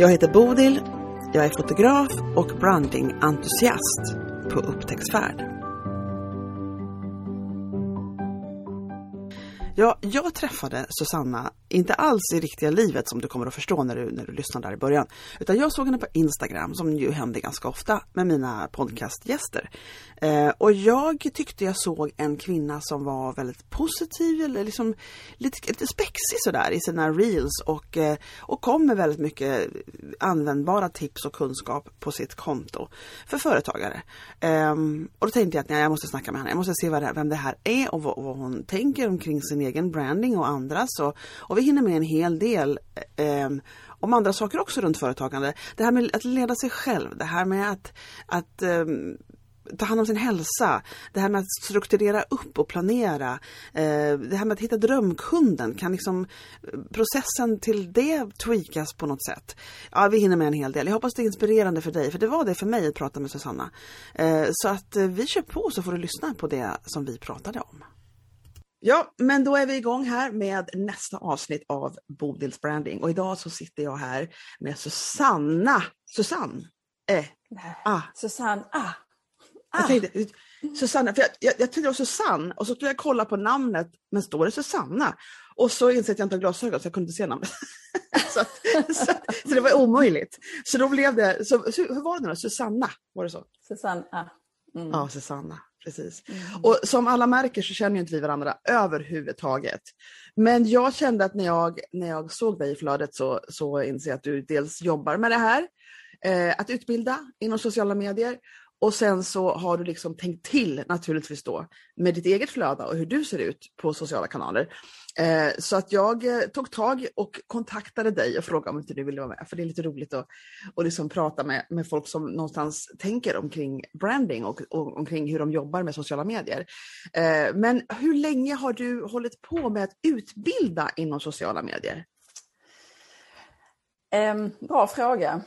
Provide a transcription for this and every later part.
Jag heter Bodil, jag är fotograf och brandingentusiast på upptäcktsfärd. Ja, jag träffade Susanna, inte alls i riktiga livet som du kommer att förstå när du, när du lyssnar där i början. Utan jag såg henne på Instagram, som ju händer ganska ofta med mina podcastgäster. Eh, och jag tyckte jag såg en kvinna som var väldigt positiv, eller liksom lite, lite spexig sådär i sina reels och, eh, och kom med väldigt mycket användbara tips och kunskap på sitt konto för företagare. Eh, och då tänkte jag att nej, jag måste snacka med henne, jag måste se vad det, vem det här är och vad, vad hon tänker omkring sin egen branding och andras. Och, och vi hinner med en hel del eh, om andra saker också runt företagande. Det här med att leda sig själv, det här med att, att um, ta hand om sin hälsa, det här med att strukturera upp och planera, eh, det här med att hitta drömkunden, kan liksom processen till det tweakas på något sätt? Ja, vi hinner med en hel del. Jag hoppas det är inspirerande för dig, för det var det för mig att prata med Susanna. Eh, så att eh, vi kör på så får du lyssna på det som vi pratade om. Ja, men då är vi igång här med nästa avsnitt av Bodils branding och idag så sitter jag här med Susanna. Susanne. Eh, ah. Susanne. Ah. Ah. Jag tänkte, Susanna, för jag, jag, jag tänkte det var Susanne och så skulle jag kolla på namnet, men står det Susanna? Och så insåg jag att jag inte har glasögon så jag kunde inte se namnet. så, att, så, så, det var omöjligt. Så då blev det, så, så hur var det nu? Susanna, var det så? Susanna. Mm. Ja, Susanna precis. Mm. Och som alla märker så känner inte vi varandra överhuvudtaget. Men jag kände att när jag, när jag såg dig i flödet så, så inser jag att du dels jobbar med det här, eh, att utbilda inom sociala medier och sen så har du liksom tänkt till naturligtvis då med ditt eget flöde och hur du ser ut på sociala kanaler. Eh, så att jag eh, tog tag och kontaktade dig och frågade om inte du ville vara med. För det är lite roligt att och liksom prata med, med folk som någonstans tänker omkring branding och, och omkring hur de jobbar med sociala medier. Eh, men hur länge har du hållit på med att utbilda inom sociala medier? Ehm, bra fråga.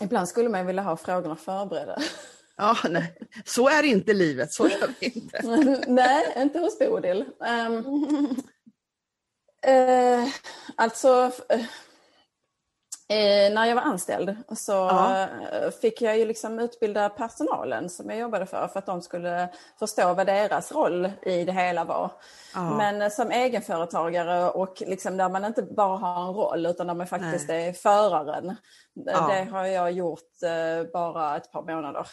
Ibland skulle man vilja ha frågorna förberedda. Ja, nej. Så är inte livet, så gör vi inte. nej, inte hos Bodil. Um, uh, alltså, uh, när jag var anställd så ja. fick jag ju liksom utbilda personalen som jag jobbade för, för att de skulle förstå vad deras roll i det hela var. Ja. Men som egenföretagare och liksom där man inte bara har en roll utan där man faktiskt Nej. är föraren. Ja. Det har jag gjort bara ett par månader.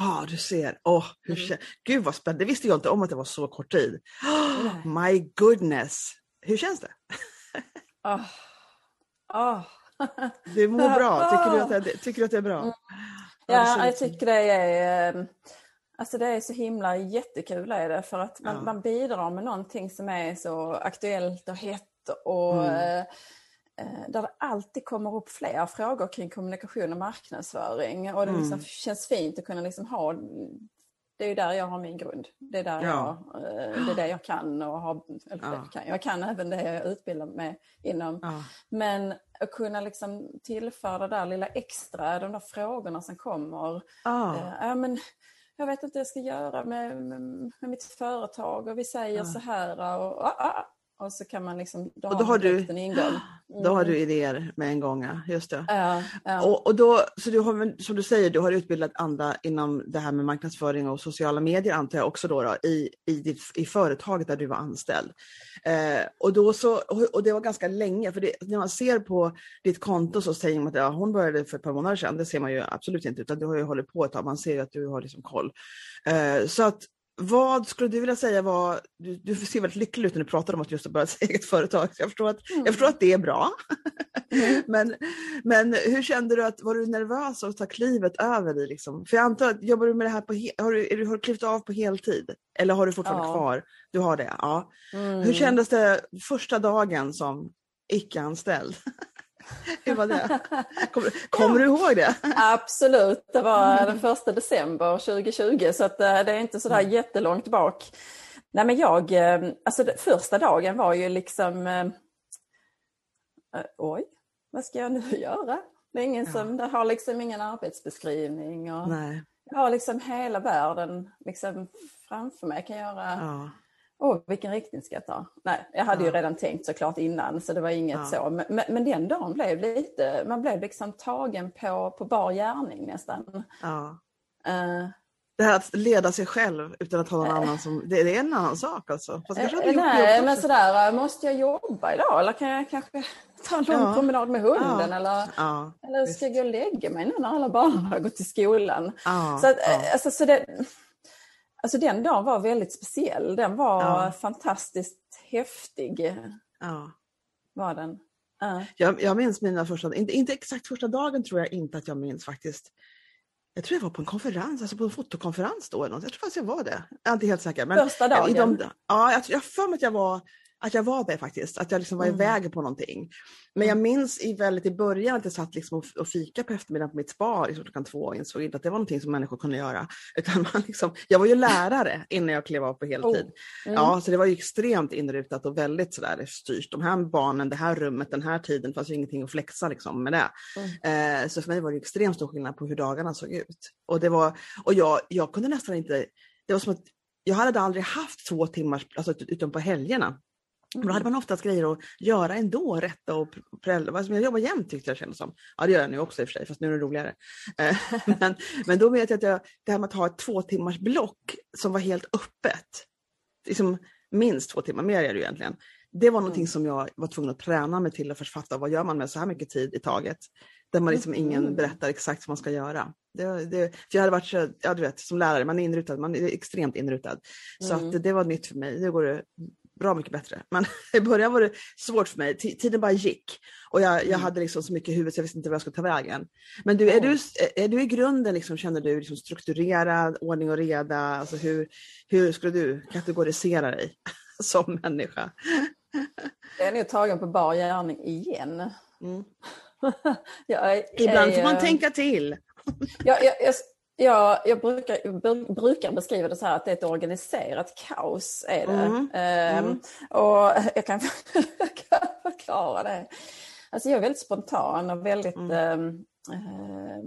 Ja, ah, du ser. Oh, hur mm. Gud vad spännande, det visste jag inte om att det var så kort tid. Oh, my goodness. Hur känns det? oh. Oh. Du mår bra, tycker du att det, tycker du att det är bra? Mm. Ja, jag tycker det är, ehm, alltså det är så himla jättekul är det för att man, ja. man bidrar med någonting som är så aktuellt och hett och mm. Eh, där det alltid kommer upp fler frågor kring kommunikation och marknadsföring. Och det liksom mm. känns fint att kunna liksom ha det är ju där jag har min grund. Det är där ja. jag, eh, det är det jag kan och har, ja. kan, jag kan även det jag utbildar mig inom. Ja. Men att kunna liksom tillföra det där lilla extra, de där frågorna som kommer. Ja. Eh, ja men, jag vet inte vad jag ska göra med, med, med mitt företag och vi säger så här. Och, och, och, och så kan man liksom, då, och då har du en ingång. Mm. Då har du idéer med en gång, just det. Ja, ja. Och, och, då, så du har, som du säger, du har utbildat andra inom det här med marknadsföring och sociala medier antar jag också då, då i, i, ditt, i företaget där du var anställd. Eh, och, då så, och det var ganska länge, för det, när man ser på ditt konto så säger man att ja, hon började för ett par månader sedan, det ser man ju absolut inte, utan du har ju hållit på ett tag, man ser ju att du har liksom koll. Eh, så att vad skulle du vilja säga var, du, du ser väldigt lycklig ut när du pratar om att just ha börjat eget företag, jag förstår att, mm. jag förstår att det är bra. Mm. men, men hur kände du att, var du nervös att ta klivet över dig? Liksom? För jag antar att, jobbar du med det här på, har du, du, har du klivit av på heltid? Eller har du fortfarande ja. kvar? Du har det? Ja. Mm. Hur kändes det första dagen som icke-anställd? Hur var det? Kommer, kommer du ihåg det? Absolut, det var den första december 2020 så eh, det är inte sådär mm. jättelångt bak. Nej men jag, eh, alltså första dagen var ju liksom äh, oj, vad ska jag nu göra? Det är ingen ja. som, har liksom ingen arbetsbeskrivning. Och Nej. Jag har liksom hela världen liksom framför mig. Jag kan göra ja. Åh, vilken riktning ska jag ta? Nej, jag hade ja. ju redan tänkt såklart innan så det var inget ja. så. Men, men, den dagen blev lite, man blev liksom tagen på, på bar gärning nästan. Ja. Uh, det här att leda sig själv utan att ha någon uh, annan som, det, det, är en annan sak alltså. Fast uh, nej, men sådär, måste jag jobba idag eller kan jag kanske ta en lång ja. promenad med hunden eller, ja, eller ska jag gå och lägga mig nu när alla barn har gått till skolan? Ja, så, att, alltså, så det, Alltså den dagen var väldigt speciell. Den var ja. fantastiskt häftig. Ja. Var den. Ja. Jag, jag minns mina första, inte, inte exakt första dagen tror jag inte att jag minns faktiskt. Jag tror jag var på en konferens, alltså på en fotokonferens då. Eller något. Jag tror faktiskt jag var det. Jag är inte helt säker. Men första dagen? De, ja, jag, jag för mig att jag var att jag var det faktiskt, att jag liksom var mm. iväg på någonting. Men jag mm. minns i, väldigt i början att jag satt liksom och, och fika på eftermiddagen på mitt spa liksom klockan två och insåg inte att det var någonting som människor kunde göra. Utan man liksom, jag var ju lärare innan jag klev av på heltid. Oh. Mm. Ja, så det var ju extremt inrutat och väldigt sådär styrt. De här barnen, det här rummet, den här tiden, det fanns ju ingenting att flexa liksom med det. Mm. Eh, så för mig var det extremt stor skillnad på hur dagarna såg ut. Och, det var, och jag, jag kunde nästan inte, det var som att jag hade aldrig haft två timmars, alltså utom på helgerna, Mm. Då hade man oftast grejer att göra ändå, rätta och prella. Jag jobbar jämt tyckte jag kändes som. Ja det gör jag nu också i och för sig, fast nu är det roligare. Eh, men, men då vet jag att jag, det här med att ha ett två timmars block som var helt öppet, liksom minst två timmar, mer är det ju egentligen. Det var någonting mm. som jag var tvungen att träna mig till att fatta, vad gör man med så här mycket tid i taget? Där man liksom ingen mm. berättar exakt vad man ska göra. Det, det, för jag hade varit så, ja du vet, som lärare, man är inrutad, man är extremt inrutad. Så mm. att det var nytt för mig. Nu går det bra mycket bättre. Men i början var det svårt för mig. T tiden bara gick och jag, jag mm. hade liksom så mycket i huvudet så jag visste inte vad jag skulle ta vägen. Men du, är, du, är du i grunden, liksom, känner du liksom strukturerad, ordning och reda? Alltså hur, hur skulle du kategorisera dig som människa? Jag är nog tagen på bar gärning igen. Mm. är, Ibland får man tänka till. jag, jag, jag, Ja, jag brukar, brukar beskriva det så här att det är ett organiserat kaos. Är det. Mm. Ehm, mm. och jag kan, förklara det. Alltså jag är väldigt spontan och väldigt... Mm. Eh,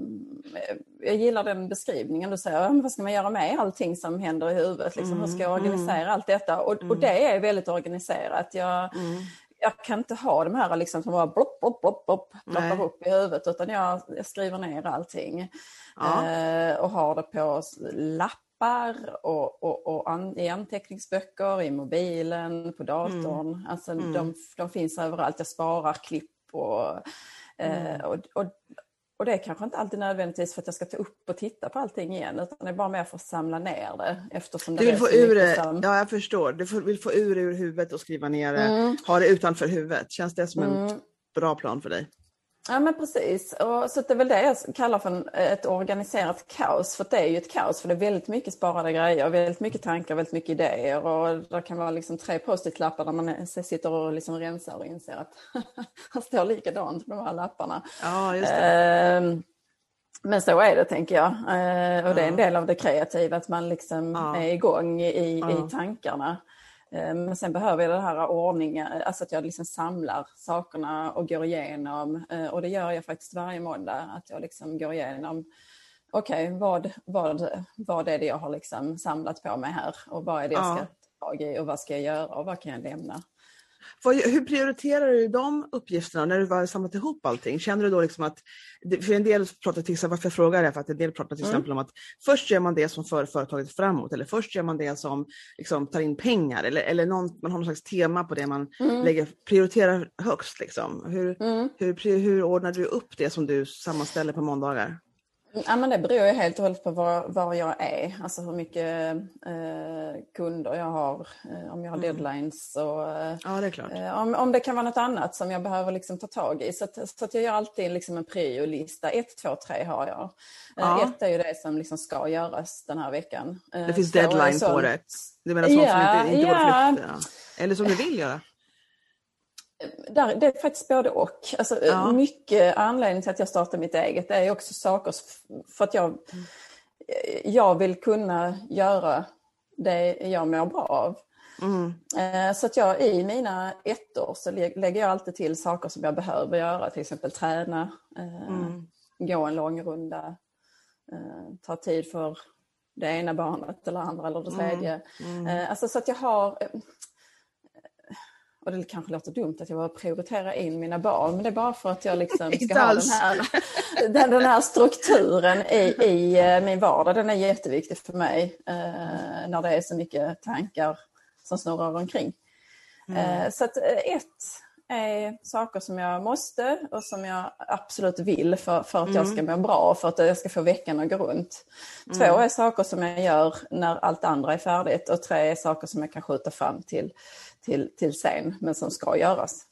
jag gillar den beskrivningen. Du säger, vad ska man göra med allting som händer i huvudet? Liksom, hur ska jag mm, organisera mm. allt detta? Och, och mm. det är väldigt organiserat. Jag, jag kan inte ha de här liksom som bara blopp, blopp, blopp, blopp, ploppar upp i huvudet utan jag, jag skriver ner allting. Ja. Eh, och har det på lappar och, och, och an, i anteckningsböcker, i mobilen, på datorn. Mm. Alltså mm. De, de finns överallt. Jag sparar klipp och, eh, mm. och, och, och det är kanske inte alltid nödvändigtvis för att jag ska ta upp och titta på allting igen utan det är bara mer för att samla ner det eftersom det du vill få ur det, som... Ja jag förstår, du vill få ur det ur huvudet och skriva ner det, mm. ha det utanför huvudet. Känns det som en mm. bra plan för dig? Ja men precis, och så det är väl det jag kallar för ett organiserat kaos. För det är ju ett kaos för det är väldigt mycket sparade grejer, väldigt mycket tankar, väldigt mycket idéer och det kan vara liksom tre post-it-lappar där man sitter och liksom rensar och inser att han står likadant på de här lapparna. Ja, just det. Ehm, men så är det tänker jag. Ehm, och det är en del av det kreativa att man liksom ja. är igång i, ja. i tankarna. Eh, men sen behöver jag den här ordningen, alltså att jag liksom samlar sakerna och går igenom. Eh, och det gör jag faktiskt varje måndag, att jag liksom går igenom okej, okay, vad, vad, vad är det jag har liksom samlat på mig här och vad är det jag ska ta tag i och vad ska jag göra och vad kan jag lämna? Hur prioriterar du de uppgifterna när du har samlat ihop allting? Känner du då liksom att, för en del pratar till exempel, varför jag frågar är för att en del pratar till mm. exempel mm. om att först gör man det som för företaget framåt eller först gör man det som liksom, tar in pengar eller, eller någon, man har någon slags tema på det man mm. lägger, prioriterar högst. Liksom. Hur, mm. hur, hur ordnar du upp det som du sammanställer på måndagar? Ja, men det beror ju helt och hållet på var, var jag är, alltså hur mycket eh, kunder jag har, eh, om jag har mm. deadlines och eh, ja, det. Eh, om, om det kan vara något annat som jag behöver liksom ta tag i. Så, att, så att jag gör alltid liksom en prio-lista. Ett, två, tre har jag. Eh, ja. Ett är ju det som liksom ska göras den här veckan. Det finns deadline på det? Du menar sånt ja, som inte, inte ja. går att flytta? Eller som du vill göra? Där, det är faktiskt både och. Alltså, ja. Mycket anledning till att jag startar mitt eget det är också saker för att jag, mm. jag vill kunna göra det jag mår bra av. Mm. Eh, så att jag i mina ettor så lägger jag alltid till saker som jag behöver göra, till exempel träna, eh, mm. gå en lång runda, eh, ta tid för det ena barnet eller andra eller det mm. tredje. Mm. Alltså så att jag har och det kanske låter dumt att jag bara prioriterar in mina barn, men det är bara för att jag liksom ska ha den här, den, den, här strukturen i, i min vardag. Den är jätteviktig för mig eh, när det är så mycket tankar som snurrar omkring. Mm. Eh, så att eh, ett är saker som jag måste och som jag absolut vill för, för att mm. jag ska må bra och för att jag ska få veckan att gå runt. Två mm. är saker som jag gör när allt andra är färdigt och tre är saker som jag kan skjuta fram till, till, till sen men som ska göras.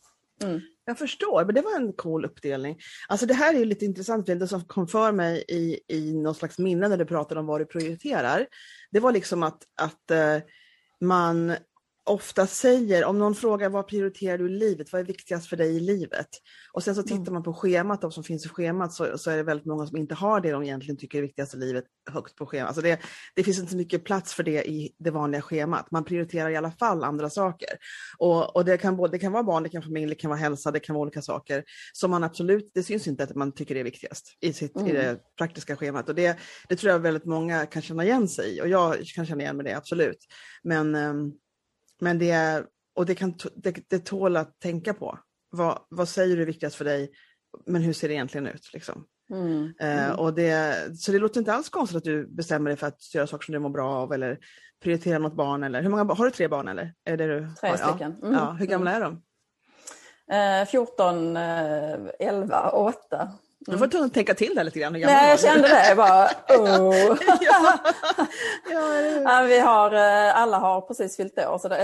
Mm. Jag förstår, men det var en cool uppdelning. Alltså det här är lite intressant, det som kom för mig i, i något slags minne när du pratade om vad du prioriterar. Det var liksom att, att eh, man ofta säger, om någon frågar vad prioriterar du i livet, vad är viktigast för dig i livet? Och sen så tittar mm. man på schemat, de som finns i schemat, så, så, är det väldigt många som inte har det de egentligen tycker är viktigast i livet högt på schemat. Alltså det, det finns inte så mycket plats för det i det vanliga schemat. Man prioriterar i alla fall andra saker. Och, och det, kan både, det kan vara barn, det kan vara familj, det kan vara hälsa, det kan vara olika saker som man absolut, det syns inte att man tycker det är viktigast i, sitt, mm. i det praktiska schemat. Och det, det tror jag väldigt många kan känna igen sig i och jag kan känna igen mig det, absolut. Men um, men det, och det, kan, det, det tål att tänka på. Vad, vad säger du är viktigast för dig, men hur ser det egentligen ut? Liksom? Mm. Mm. och det, så det låter inte alls konstigt att du bestämmer dig för att göra saker som du mår bra av eller prioritera något barn. Eller, hur många, har du tre barn? Eller? Är det du tre har? stycken. Ja. Mm. ja. Hur gamla är de? Eh, 14, eh, 11 och 8. Du får mm. tänka till där lite grann. Nej, jag kände det. bara, oh. ja. Ja, vi har, eh, alla har precis fyllt år. Så det,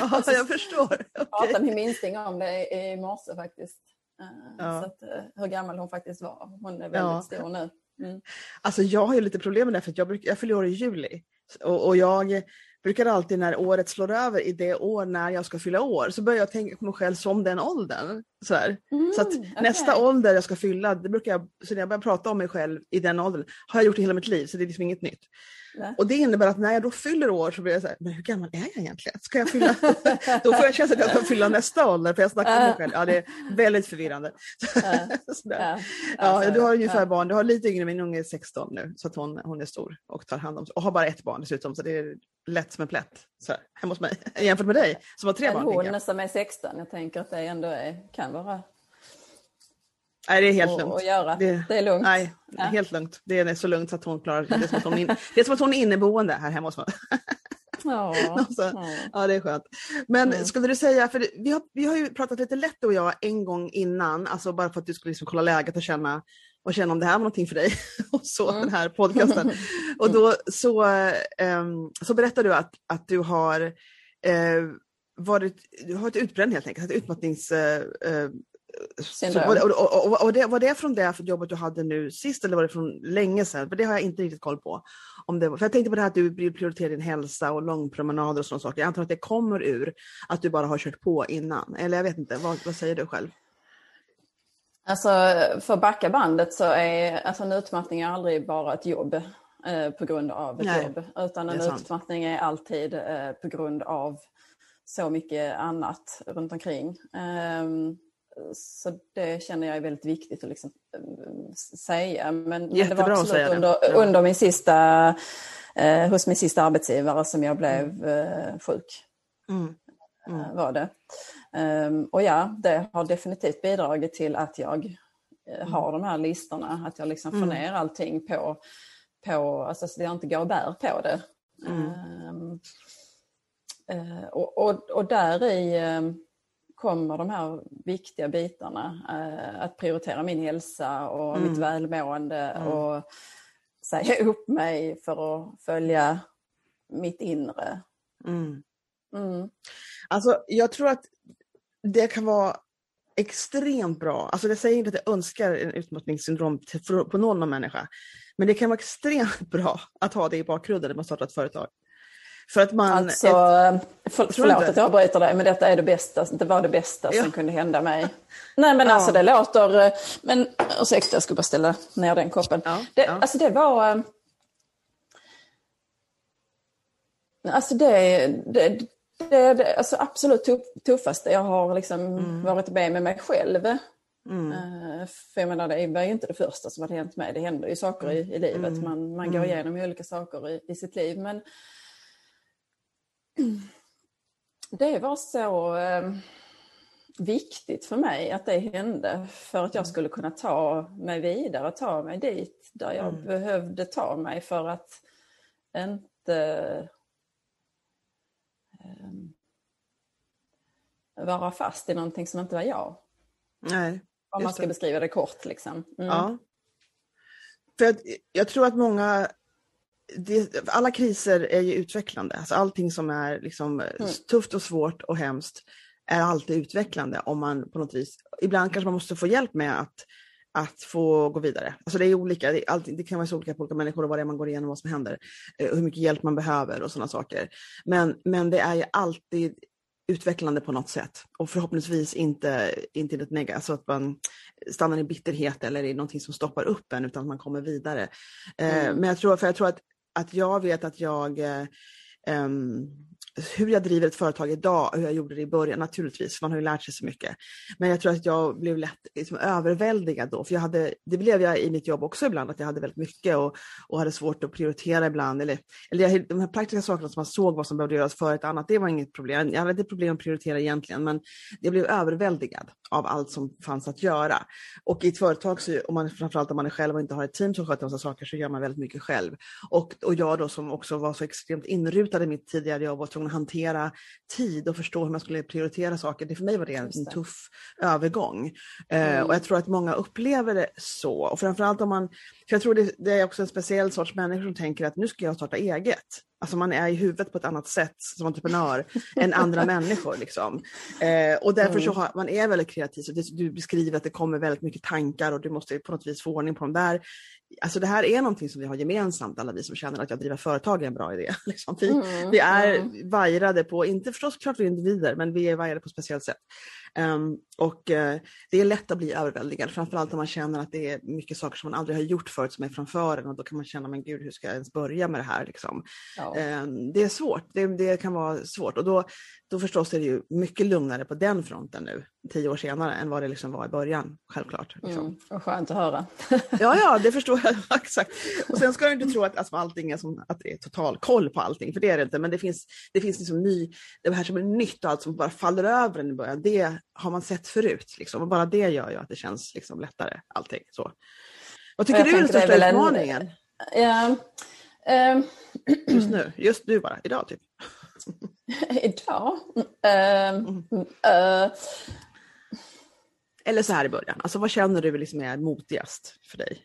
ja, jag förstår. Okay. Jag pratade med min sting om det i morse faktiskt. Eh, ja. Så att, eh, hur gammal hon faktiskt var. Hon är väldigt ja. stor nu. Mm. Alltså jag har ju lite problem med det för jag, jag fyller år i juli. Och, och jag brukar alltid när året slår över i det år när jag ska fylla år så börjar jag tänka på mig själv som den åldern. Så, mm, så att okay. nästa ålder jag ska fylla, det brukar jag, så när jag börjar prata om mig själv i den åldern, har jag gjort det hela mitt liv så det är liksom inget nytt. Nej. Och det innebär att när jag då fyller år så blir jag så här, men hur gammal är jag egentligen? Ska jag fylla? då får jag känslan att jag ska fylla nästa ålder för jag snackar med mig själv. Ja, det är väldigt förvirrande. ja. ja, du har ungefär barn, du har lite yngre, min unge är 16 nu så att hon, hon är stor och tar hand om sig och har bara ett barn dessutom så det är lätt som en plätt så här, hemma hos mig jämfört med dig som har tre barn. Hon som är 16, jag tänker att det ändå är, kan vara Nej, det är helt och, lugnt. Och göra. Det, det, är lugnt. Nej, ja. helt lugnt. Det är så lugnt så att hon klarar det. Är som att hon, in, det är som att hon är inneboende här hemma hos mig. Ja, alltså, ja. ja, det är skönt. Men mm. skulle du säga, för vi har, vi har ju pratat lite lätt du och jag en gång innan, alltså bara för att du skulle liksom kolla läget och känna, och känna om det här var någonting för dig, och så mm. den här podcasten. och då så, um, så berättade du att, att du har uh, varit, du har ett utbränd helt enkelt, ett utmattnings... Uh, uh, så, och, och, och, och det, var det från det jobbet du hade nu sist eller var det från länge sedan? För det har jag inte riktigt koll på. Om det, för jag tänkte på det här att du prioriterar din hälsa och långpromenader och sådana saker. Jag antar att det kommer ur att du bara har kört på innan. Eller jag vet inte, vad, vad säger du själv? Alltså för backa bandet så är alltså, en utmattning är aldrig bara ett jobb eh, på grund av ett Nej, jobb. Utan en utmattning är alltid eh, på grund av så mycket annat runt omkring. Um, så det känner jag är väldigt viktigt att liksom eh, säga. Men, men det var absolut under, ja. under, min sista, eh, hos min sista arbetsgivare som jag blev mm. eh, sjuk. Mm. Mm. var det. Um, och ja, det har definitivt bidragit till att jag eh, mm. har de här listorna, att jag liksom får mm. ner allting på, på alltså så jag inte går och bär på det. Um, och, och, och där i um, kommer de här viktiga bitarna. Eh, att prioritera min hälsa och mm. mitt välmående mm. och säga upp mig för att följa mitt inre. Mm. Mm. Alltså jag tror att det kan vara extremt bra, alltså det säger inte att jag önskar en utmattningssyndrom på någon människa, men det kan vara extremt bra att ha det i bakgrunden när man startar ett företag. För att man... Alltså, ett... för, förlåt att jag bryter dig, men detta är det bästa, det var det bästa ja. som kunde hända mig. Nej men ja. alltså det låter, men ursäkta jag ska bara ställa ner den koppen. Ja. Det, alltså det var... Alltså det, det, det det alltså absolut tuffaste jag har liksom mm. varit med med mig själv. Mm. För jag menar, det var ju inte det första som hade hänt mig. Det händer ju saker i, i livet. Mm. Man, man går mm. igenom olika saker i, i sitt liv. Men det var så uh, viktigt för mig att det hände för att jag mm. skulle kunna ta mig vidare, ta mig dit där jag mm. behövde ta mig för att inte um, vara fast i någonting som inte var jag. Nej. Om man ska det. beskriva det kort. Liksom. Mm. Ja. För jag, jag tror att många det, alla kriser är ju utvecklande. Alltså allting som är liksom mm. tufft och svårt och hemskt är alltid utvecklande om man på något vis, ibland kanske man måste få hjälp med att, att få gå vidare. Alltså det är olika, det, är alltid, det kan vara så olika på olika människor och vad det är man går igenom, vad som händer, eh, hur mycket hjälp man behöver och sådana saker. Men, men det är ju alltid utvecklande på något sätt och förhoppningsvis inte, inte ett negativt, alltså att man stannar i bitterhet eller i någonting som stoppar upp en utan att man kommer vidare. Eh, mm. men jag tror, för jag tror att, att jag vet att jag um, hur jag driver ett företag idag och hur jag gjorde det i början, naturligtvis, man har ju lärt sig så mycket. Men jag tror att jag blev lätt liksom, överväldigad då, för jag hade, det blev jag i mitt jobb också ibland, att jag hade väldigt mycket och, och hade svårt att prioritera ibland. Eller, eller jag, de här praktiska sakerna som man såg vad som behövde göras för ett annat, det var inget problem. Jag hade inte problem att prioritera egentligen, men jag blev överväldigad av allt som fanns att göra. Och i ett företag, så, om man, framförallt om man är själv och inte har ett team som sköter massa saker, så gör man väldigt mycket själv. Och, och jag då som också var så extremt inrutad i mitt tidigare jobb och att hantera tid och förstå hur man skulle prioritera saker. Det för mig var det en tuff övergång. Eh, mm. och jag tror att många upplever det så. Och framförallt om man, för jag tror det, det är också en speciell sorts människor som tänker att nu ska jag starta eget. Alltså man är i huvudet på ett annat sätt som entreprenör än andra människor. Liksom. Eh, och därför mm. så har, man är väldigt kreativ. Så det, du beskriver att det kommer väldigt mycket tankar och du måste på något vis få ordning på dem där. Alltså det här är någonting som vi har gemensamt, alla vi som känner att jag driver företag är en bra idé. Liksom. Vi, mm. vi är mm. vajrade på, inte förstås klart vi är individer, men vi är vajrade på ett speciellt sätt. Um, och uh, det är lätt att bli överväldigad, framförallt om man känner att det är mycket saker som man aldrig har gjort förut som är framför en och då kan man känna, men gud hur ska jag ens börja med det här? Liksom. Ja. Um, det är svårt, det, det, kan vara svårt och då, då förstås är det ju mycket lugnare på den fronten nu, tio år senare, än vad det liksom var i början, självklart. Liksom. Mm, och skönt att höra. ja, ja, det förstår jag exakt. Och sen ska du inte tro att alltså, allting är som att det är total koll på allting, för det är det inte, men det finns, det finns liksom ny, det här som är nytt och allt som bara faller över en i början, det har man sett förut. Liksom. Och bara det gör ju att det känns liksom lättare, allting. Så. Vad tycker du är den största utmaningen? En, ja, um, just nu, just nu bara, idag typ. idag? Um, uh, eller så här i början, alltså vad känner du liksom är motigast för dig?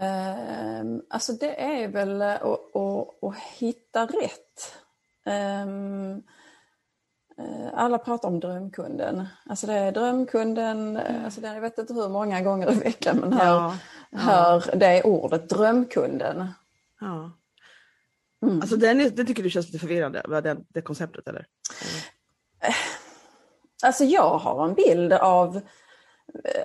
Um, alltså det är väl att, att, att hitta rätt. Um, alla pratar om drömkunden. Alltså det är drömkunden, mm. alltså det, jag vet inte hur många gånger i veckan man hör, ja, ja. hör det ordet, drömkunden. Ja. Mm. Alltså den, det tycker du känns lite förvirrande, det, det konceptet eller? Mm. Alltså jag har en bild av,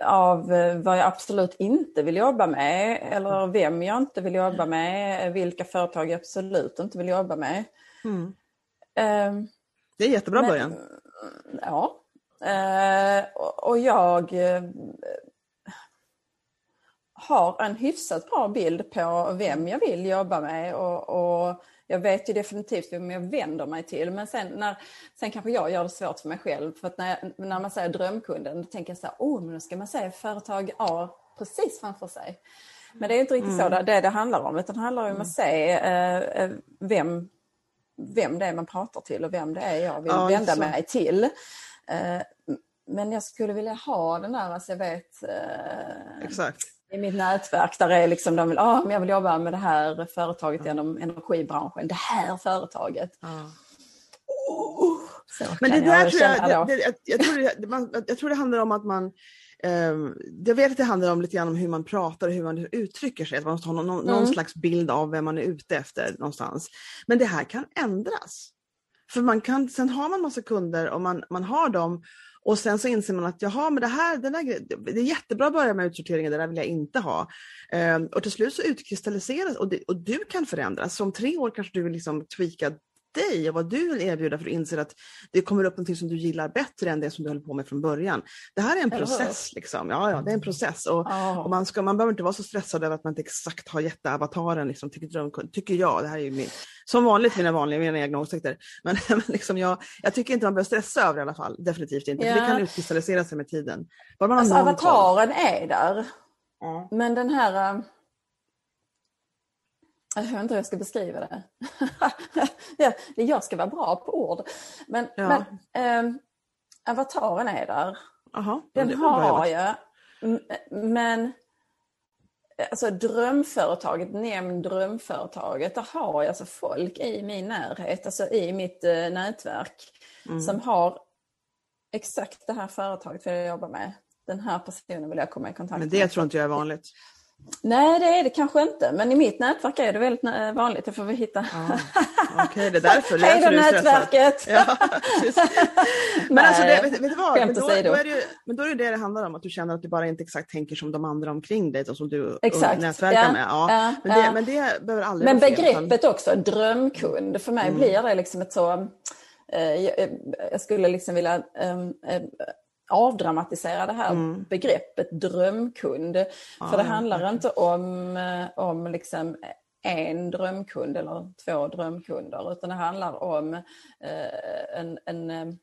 av vad jag absolut inte vill jobba med eller vem jag inte vill jobba med, vilka företag jag absolut inte vill jobba med. Mm. Um, det är jättebra men, början. Ja. Uh, och jag uh, har en hyfsat bra bild på vem jag vill jobba med och, och jag vet ju definitivt vem jag vänder mig till men sen, när, sen kanske jag gör det svårt för mig själv för att när, när man säger drömkunden då tänker jag så här, oh men då ska man säga företag A precis framför sig. Men det är inte riktigt mm. så det, det, det handlar om utan det handlar om att mm. se eh, eh, vem, vem det är man pratar till och vem det är jag vill ja, vända så. mig till. Eh, men jag skulle vilja ha den där, alltså jag vet eh, Exakt i mitt nätverk där är liksom, de vill, ah, men jag vill jobba med det här företaget ja. inom energibranschen, det här företaget. Ja. Oh, men det där tror jag, det, det, jag, tror det, man, jag tror det handlar om att man jag vet att det handlar om lite grann om hur man pratar och hur man uttrycker sig, att man måste ha någon, mm. någon slags bild av vem man är ute efter någonstans. Men det här kan ändras. För man kan, sen har man massa kunder och man, man har dem och sen så inser man att jaha, men det här, den där, det är jättebra att börja med utsorteringen, det där vill jag inte ha. Um, och till slut så utkristalliseras och, det, och du kan förändras. Så om tre år kanske du vill liksom tweaka dig och vad du vill erbjuda för att inse att det kommer upp något som du gillar bättre än det som du höll på med från början. Det här är en process. Liksom. Ja, ja, det är en process och, oh. och man, ska, man behöver inte vara så stressad över att man inte exakt har jätteavataren, liksom, tycker, tycker jag. Det här är min, som vanligt mina vanliga, mina egna åsikter. Men, men liksom jag, jag tycker inte man behöver stressa över det i alla fall. Definitivt inte. Yeah. För det kan utkristallisera sig med tiden. Bara man alltså, avataren är där. Mm. Men den här äh, jag vet inte hur jag ska beskriva det. jag ska vara bra på ord. Men, ja. men ähm, avataren är där. Aha, Den har jag. Men alltså drömföretaget, nämn drömföretaget, där har jag alltså folk i min närhet, alltså i mitt äh, nätverk mm. som har exakt det här företaget vill jag jobba med. Den här personen vill jag komma i kontakt med. Men det med. tror inte jag är vanligt. Nej, det är det kanske inte. Men i mitt nätverk är det väldigt vanligt. Det får vi hitta. Ah, Okej, okay, det är därför. Hej då nätverket! Ja, men alltså, det, vet, vet du vad? Men då, då, är det ju, men då är det det det handlar om, att du känner att du bara inte exakt tänker som de andra omkring dig, som du exakt. nätverkar ja, med. Ja. ja men, det, ja. men det behöver aldrig Men begreppet fel, också, drömkund, för mig mm. blir det liksom ett så eh, jag skulle liksom vilja avdramatisera det här mm. begreppet drömkund. Ah, För det handlar okay. inte om, eh, om liksom en drömkund eller två drömkunder utan det handlar om eh, en, en eh,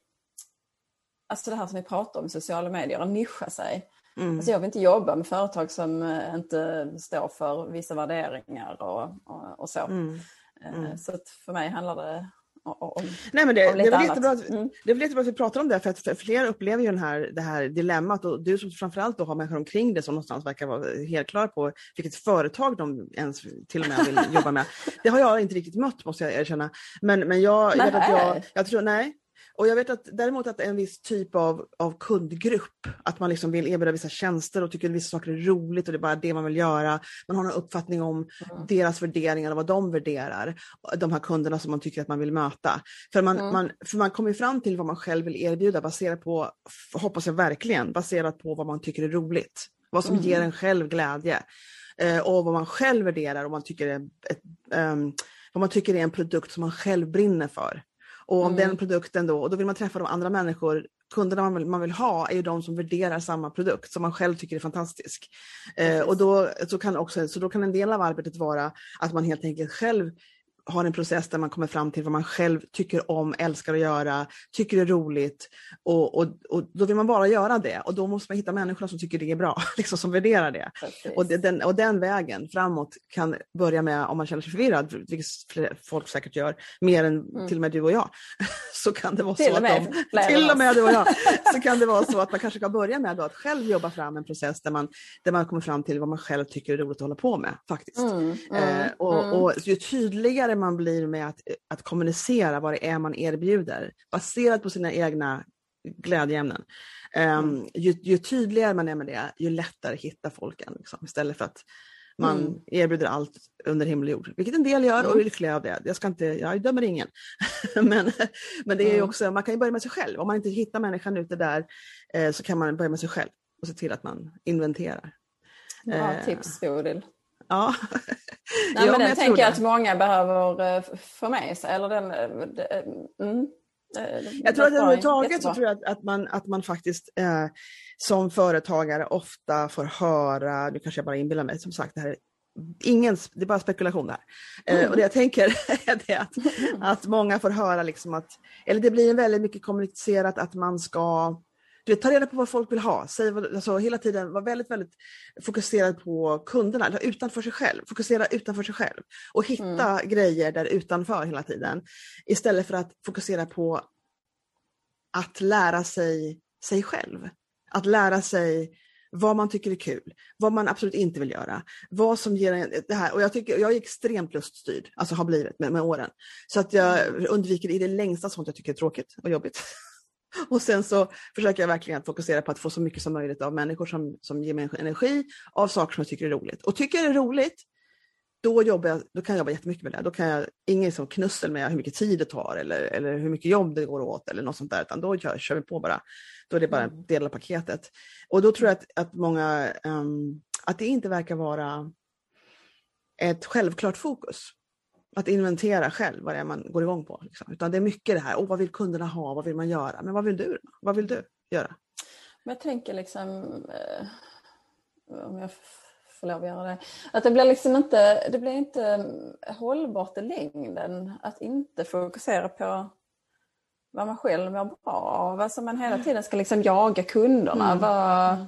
Alltså det här som vi pratar om i sociala medier, att nischa sig. Mm. Alltså jag vill inte jobba med företag som inte står för vissa värderingar och, och, och så. Mm. Mm. Så för mig handlar det om, Nej, men det, det, är väl jättebra att, mm. det är väl jättebra att vi pratar om det, för att fler upplever ju den här, det här dilemmat och du som framförallt då har människor omkring dig som någonstans verkar vara helt klara på vilket företag de ens till och med vill jobba med. Det har jag inte riktigt mött måste jag erkänna. Men, men jag, jag, jag, jag tror, nej, och jag vet att däremot att en viss typ av, av kundgrupp, att man liksom vill erbjuda vissa tjänster och tycker att vissa saker är roligt och det är bara det man vill göra. Man har en uppfattning om mm. deras värderingar och vad de värderar, de här kunderna som man tycker att man vill möta. För man, mm. man, för man kommer fram till vad man själv vill erbjuda baserat på, hoppas jag verkligen, baserat på vad man tycker är roligt. Vad som mm. ger en själv glädje. Eh, och vad man själv värderar och man tycker är ett, um, vad man tycker är en produkt som man själv brinner för. Och om mm. den produkten då, och då vill man träffa de andra människor, kunderna man vill, man vill ha är ju de som värderar samma produkt som man själv tycker är fantastisk. Eh, och då, så, kan också, så då kan en del av arbetet vara att man helt enkelt själv har en process där man kommer fram till vad man själv tycker om, älskar att göra, tycker är roligt och, och, och då vill man bara göra det och då måste man hitta människor som tycker det är bra, liksom som värderar det. Och, det, den, och den vägen framåt kan börja med, om man känner sig förvirrad, vilket folk säkert gör, mer än mm. till och med du och jag, så kan det vara till så att de, till och med du och jag, så kan det vara så att man kanske kan börja med att själv jobba fram en process där man, där man kommer fram till vad man själv tycker är roligt att hålla på med faktiskt. Mm, mm, eh, och, mm. och ju tydligare tydligare man blir med att, att kommunicera vad det är man erbjuder, baserat på sina egna glädjeämnen. Um, ju, ju, tydligare man är med det, ju lättare hittar folken. Liksom, istället för att man mm. erbjuder allt under himmel och jord, vilket en del gör och är lyckliga av det. Jag, ska inte, jag dömer ingen. men, men det är också, man kan ju börja med sig själv. Om man inte hittar människan ute där eh, så kan man börja med sig själv och se till att man inventerar. Bra eh, tips Bodil. Ja. Nej, men den tänker jag att många behöver eh, få med sig. Eller den, eh, eh, mm. Jag tror att överhuvudtaget så tror jag att, man, att man faktiskt eh, som företagare ofta får höra, nu kanske jag bara inbillar mig, som sagt det här Ingen, det är bara spekulation där. Mm. Eh, och det jag tänker är det att, att många får höra liksom att, eller det blir väldigt mycket kommunicerat att man ska du vet, ta reda på vad folk vill ha. Säg, alltså, hela tiden var väldigt, väldigt fokuserad på kunderna, utanför sig själv. Fokusera utanför sig själv och hitta mm. grejer där utanför hela tiden. Istället för att fokusera på att lära sig sig själv. Att lära sig vad man tycker är kul, vad man absolut inte vill göra, vad som ger en, det här. Och jag, tycker, jag är extremt luststyrd, alltså har blivit med, med åren. Så att jag mm. undviker i det längsta sånt jag tycker är tråkigt och jobbigt. Och sen så försöker jag verkligen att fokusera på att få så mycket som möjligt av människor som, som ger mig energi av saker som jag tycker är roligt. Och tycker jag det är roligt, då, jobbar jag, då kan jag jobba jättemycket med det. Då kan jag, ingen som knussel med hur mycket tid det tar eller, eller hur mycket jobb det går åt eller något sånt där, utan då kör, kör vi på bara. Då är det bara en mm. del av paketet. Och då tror jag att, att många, um, att det inte verkar vara ett självklart fokus. Att inventera själv vad det är man går igång på. Liksom. Utan det är mycket det här, oh, vad vill kunderna ha, vad vill man göra? Men vad vill du? Vad vill du göra? Men jag tänker liksom, eh, om jag får lov att göra det, att det blir liksom inte, det blir inte hållbart i längden att inte fokusera på vad man själv mår bra av. Alltså man hela tiden ska liksom jaga kunderna. Mm. Vad,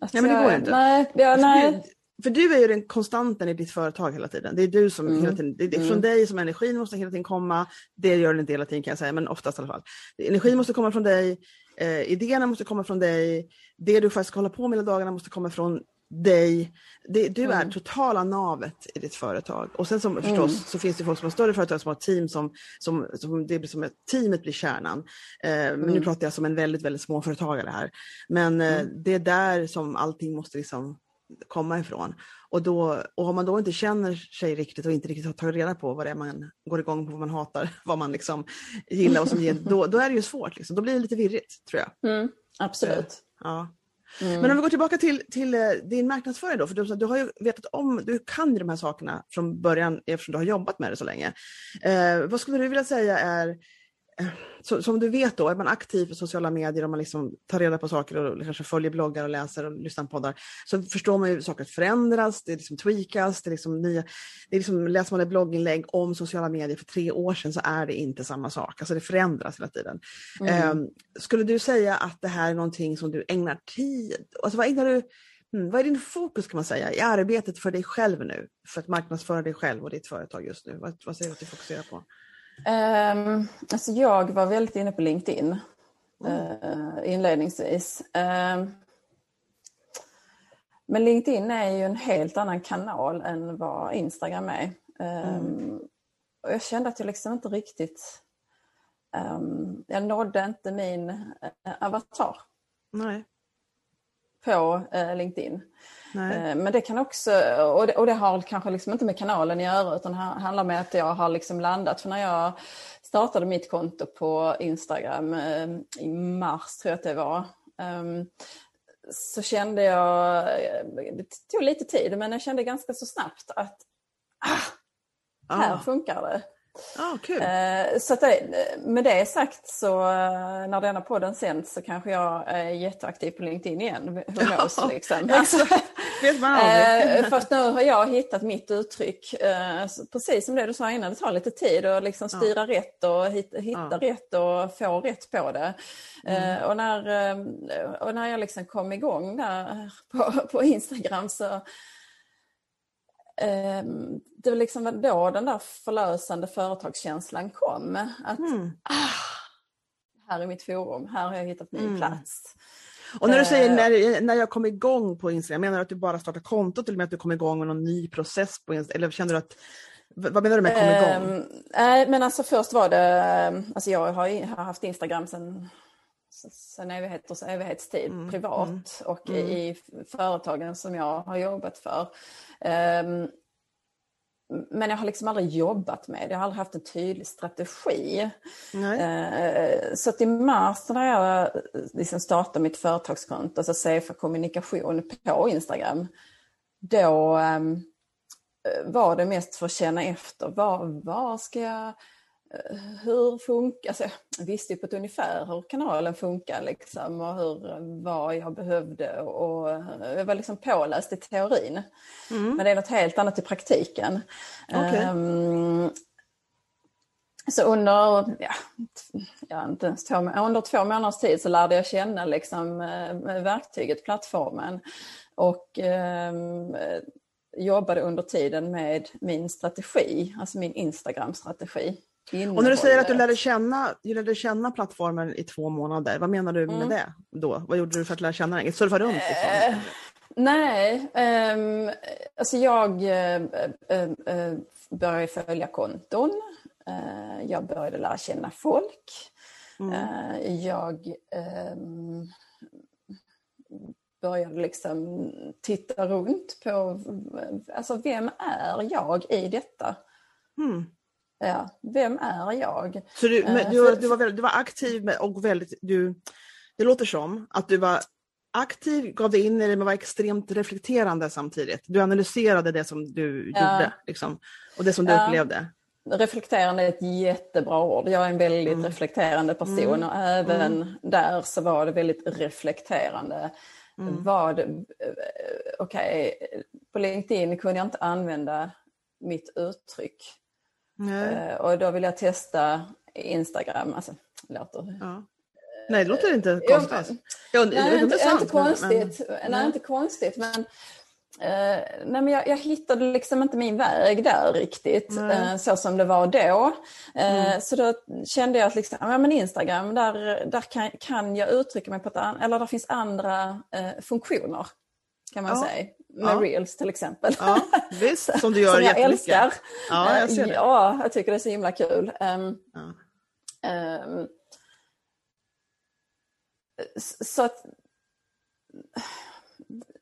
alltså, ja men det går inte. Nej, ja, alltså, nej. För du är ju den konstanten i ditt företag hela tiden. Det är du som mm. hela tiden, det är från mm. dig som energin måste hela tiden komma. Det gör den inte hela tiden kan jag säga, men oftast i alla fall. Energin måste komma från dig, eh, idéerna måste komma från dig, det du faktiskt ska hålla på med hela dagarna måste komma från dig. Det, du är mm. totala navet i ditt företag. Och sen som, förstås mm. så finns det folk som har större företag som har team som, som, som det blir som att teamet blir kärnan. Eh, men nu mm. pratar jag som en väldigt, väldigt småföretagare här. Men eh, mm. det är där som allting måste liksom komma ifrån. Och, då, och om man då inte känner sig riktigt och inte riktigt har tagit reda på vad det är man går igång på, vad man hatar, vad man liksom gillar och som ger, då, då är det ju svårt. Liksom. Då blir det lite virrigt tror jag. Mm, absolut. Ja. Mm. Men om vi går tillbaka till, till eh, din marknadsföring då, för du, du har ju vetat om, du kan ju de här sakerna från början eftersom du har jobbat med det så länge. Eh, vad skulle du vilja säga är så, som du vet då, är man aktiv i sociala medier och man liksom tar reda på saker och kanske följer bloggar och läser och lyssnar på poddar så förstår man ju saker förändras, det liksom tweakas, det är liksom nya, det är liksom, läser man ett blogginlägg om sociala medier för tre år sedan så är det inte samma sak, alltså det förändras hela tiden. Mm. Um, skulle du säga att det här är någonting som du ägnar tid, alltså vad ägnar du Mm, vad är din fokus kan man säga i arbetet för dig själv nu? För att marknadsföra dig själv och ditt företag just nu. Vad, vad säger du att du fokuserar på? Um, alltså jag var väldigt inne på LinkedIn uh, inledningsvis. Uh, men LinkedIn är ju en helt annan kanal än vad Instagram är. Um, mm. och jag kände att jag liksom inte riktigt... Um, jag nådde inte min uh, avatar. Nej. På uh, LinkedIn. Nej. Men det kan också, och det, och det har kanske liksom inte med kanalen att göra utan det handlar med att jag har liksom landat. För när jag startade mitt konto på Instagram eh, i mars tror jag att det var, ehm, så kände jag, det tog lite tid men jag kände ganska så snabbt att ah, här ah. funkar det. Ah, cool. Så det, med det sagt så eh, när denna podden sänds så kanske jag är jätteaktiv på LinkedIn igen. Who knows, liksom. alltså. Eh, Fast nu har jag hittat mitt uttryck. Eh, precis som det du sa innan, det tar lite tid att liksom styra ja. rätt och hitta, hitta ja. rätt och få rätt på det. Mm. Och, när, och när jag liksom kom igång där på, på Instagram så Ehm, det var liksom då den där förlösande företagskänslan kom. Att mm. ah, här är mitt forum, här har jag hittat min mm. plats. Och när du säger eh. när, när jag kom igång på Instagram, menar du att du bara startade kontot eller att du kom igång med någon ny process på Instagram? Eller kände du att, vad menar du med kom igång? Eh, men alltså först var det, alltså jag har, har haft Instagram sedan sen evigheters evighetstid mm, privat mm, och mm. i företagen som jag har jobbat för. Um, men jag har liksom aldrig jobbat med det, jag har aldrig haft en tydlig strategi. Uh, så att i mars när jag liksom startade mitt företagskonto, alltså CFA kommunikation på Instagram, då um, var det mest för att känna efter, var, var ska jag hur funkar, alltså, jag visste ju på ett ungefär hur kanalen funkar liksom och hur, vad jag behövde och jag var liksom påläst i teorin. Mm. Men det är något helt annat i praktiken. Okay. Um, ehm, så under, ja, ja, inte ens två, under två månaders tid så lärde jag känna liksom, eh, verktyget, plattformen och um, jobbade under tiden med min strategi, alltså min Instagram-strategi. Och när du säger att du lärde känna, du lärde känna plattformen i två månader, vad menar du med mm. det då? Vad gjorde du för att lära känna den? Surfa runt? Liksom? Uh, nej, um, alltså jag uh, uh, började följa konton. jag började lära känna folk. Mm. Jag um, började liksom titta runt på, alltså vem är jag i detta? Mm. Ja, vem är jag? Så du, men, du, du, var, väldigt, du var aktiv och väldigt, du, det låter som att du var aktiv, gav dig in i det men var extremt reflekterande samtidigt. Du analyserade det som du ja. gjorde liksom, och det som du ja. upplevde. Reflekterande är ett jättebra ord. Jag är en väldigt mm. reflekterande person mm. och även mm. där så var det väldigt reflekterande. Mm. Vad, eh, okej, okay, på LinkedIn kunde jag inte använda mitt uttryck. Uh, och då vill jag testa Instagram. Alltså, låter... Ja. Nej, det låter inte konstigt. Jag, nej, jag, inte, inte konstigt. Men, nej, inte konstigt. Men Eh, nej men jag, jag, hittade liksom inte min väg där riktigt eh, så som det var då. Eh, mm. Så då kände jag att liksom, ja, men Instagram, där, där kan, kan jag uttrycka mig på ett annat, eller där finns andra eh, funktioner kan man ja. säga. Med ja. reels till exempel. Ja, visst, som du gör som jag älskar. Ja, jag ser det. Ja, jag tycker det är så himla kul. Um, ja. um, så att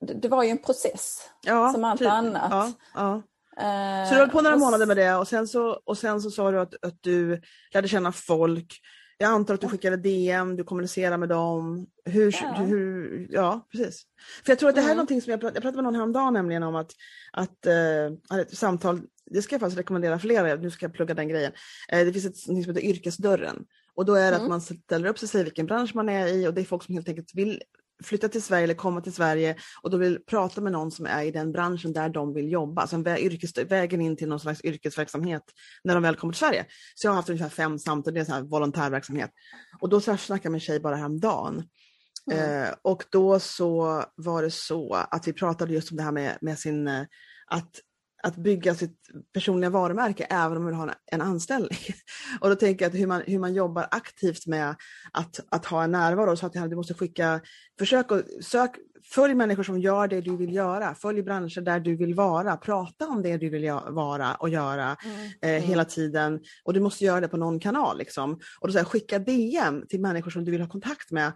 det var ju en process ja, som allt typ. annat. Ja, ja. Så du höll på några månader med det och sen så, och sen så sa du att, att du lärde känna folk. Jag antar att du skickade DM, du kommunicerade med dem. Hur, ja. hur, ja precis. För jag tror att det här är mm. någonting som jag, jag pratade med någon häromdagen nämligen om att, att uh, ett samtal, det ska jag faktiskt rekommendera flera, nu ska jag plugga den grejen. Uh, det finns ett som heter yrkesdörren. Och då är det mm. att man ställer upp sig, säger vilken bransch man är i och det är folk som helt enkelt vill flytta till Sverige eller komma till Sverige och då vill prata med någon som är i den branschen där de vill jobba, alltså vä yrkes, vägen in till någon slags yrkesverksamhet när de väl kommer till Sverige. Så jag har haft ungefär fem samtal, det är en volontärverksamhet. Och då så snackade jag med en tjej bara häromdagen. Mm. Eh, och då så var det så att vi pratade just om det här med, med sin, eh, att att bygga sitt personliga varumärke även om man har en anställning. Och då tänker jag att hur man, hur man jobbar aktivt med att, att ha en närvaro. Så att du måste skicka, försök att sök, följ människor som gör det du vill göra. Följ branscher där du vill vara. Prata om det du vill vara och göra mm. eh, mm. hela tiden. Och du måste göra det på någon kanal. Liksom. Och då så här, skicka DM till människor som du vill ha kontakt med.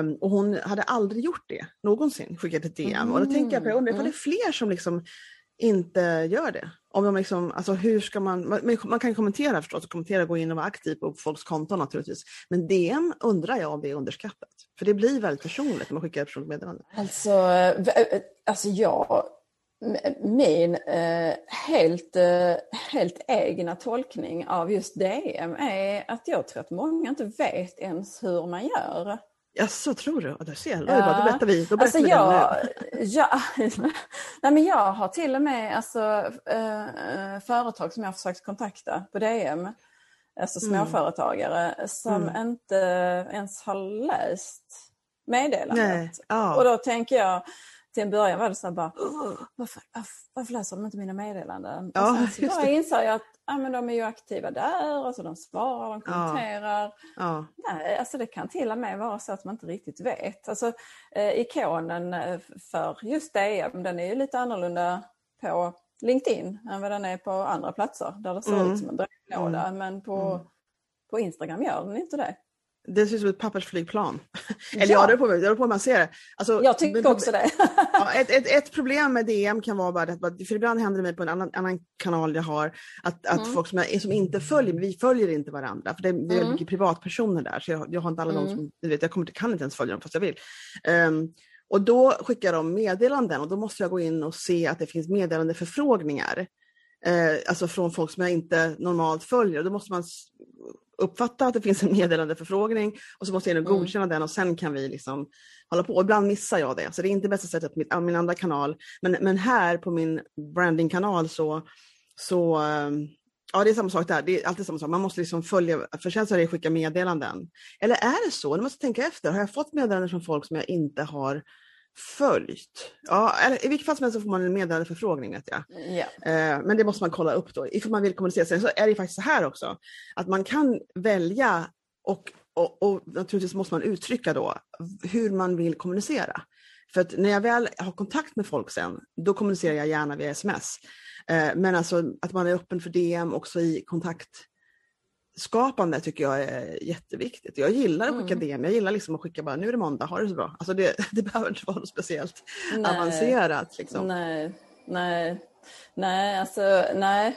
Um, och hon hade aldrig gjort det någonsin, skickat ett DM. Mm. Och då tänker jag på, jag undrar ifall det är fler som liksom inte gör det. Om de liksom, alltså hur ska man, man, man kan kommentera förstås, kommentera, gå in och vara aktiv på folks konton naturligtvis. Men DM undrar jag om det är underskattat. För det blir väldigt personligt när man skickar ett personligt meddelande. Alltså, eh, alltså jag, min eh, helt, eh, helt egna tolkning av just DM är att jag tror att många inte vet ens hur man gör. Ja, så tror du? Ja, ser, ja. Bara, då berättar vi. Då berättar alltså, jag, ja, nej, men jag har till och med alltså, äh, företag som jag har försökt kontakta på DM, alltså mm. småföretagare, mm. som mm. inte ens har läst meddelandet. Oh. Och då tänker jag, till en början var det så bara, varför, varför läser de inte mina meddelanden? Ja, och sen så bara inser jag att ja, men de är ju aktiva där, alltså de svarar, de kommenterar. Ja. Nej, alltså det kan till och med vara så att man inte riktigt vet. Alltså, eh, ikonen eh, för just DM, den är ju lite annorlunda på LinkedIn än vad den är på andra platser där det ser mm. ut som en brevlåda. Mm. Men på, mm. på Instagram gör den inte det. Det ser ut som ett pappersflygplan. Eller ja, det beror på hur man ser det. Alltså, jag tycker också det. ja, ett, ett, ett, problem med DM kan vara bara att, för ibland händer det mig på en annan, annan kanal jag har, att, att mm. folk som, jag, som inte följer, vi följer inte varandra, för det, det är mm. mycket privatpersoner där, så jag, jag har inte alla mm. de som, du vet, jag kommer, kan inte ens följa dem fast jag vill. Um, och då skickar de meddelanden och då måste jag gå in och se att det finns meddelandeförfrågningar. Eh, alltså från folk som jag inte normalt följer. Då måste man uppfatta att det finns en meddelandeförfrågning och så måste jag mm. godkänna den och sen kan vi liksom hålla på. Och ibland missar jag det, så det är inte bästa sättet på min andra kanal. Men, men här på min brandingkanal så, så ehm, Ja, det är samma sak där. Det är alltid samma sak. Man måste liksom följa, för sen så är det skicka meddelanden. Eller är det så? Nu måste tänka efter. Har jag fått meddelanden från folk som jag inte har följt. Ja, eller, I vilket fall som helst så får man en meddelandeförfrågning vet jag. Ja. Eh, men det måste man kolla upp då. Ifall man vill kommunicera. Sen så är det faktiskt så här också, att man kan välja och, och, och naturligtvis måste man uttrycka då hur man vill kommunicera. För att när jag väl har kontakt med folk sen, då kommunicerar jag gärna via sms. Eh, men alltså att man är öppen för DM också i kontakt skapande tycker jag är jätteviktigt. Jag gillar att skicka mm. DM, jag gillar liksom att skicka bara nu är det måndag, ha det så bra. Alltså det, det behöver inte vara något speciellt nej. avancerat. Liksom. Nej, nej, nej, alltså nej.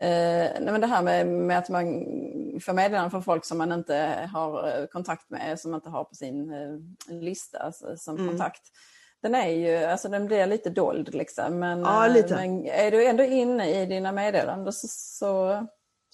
Eh, nej men det här med, med att man får meddelanden från folk som man inte har eh, kontakt med, som man inte har på sin eh, lista alltså, som mm. kontakt. Den är ju, alltså den blir lite dold liksom. Men, ja, lite. men är du ändå inne i dina meddelanden så, så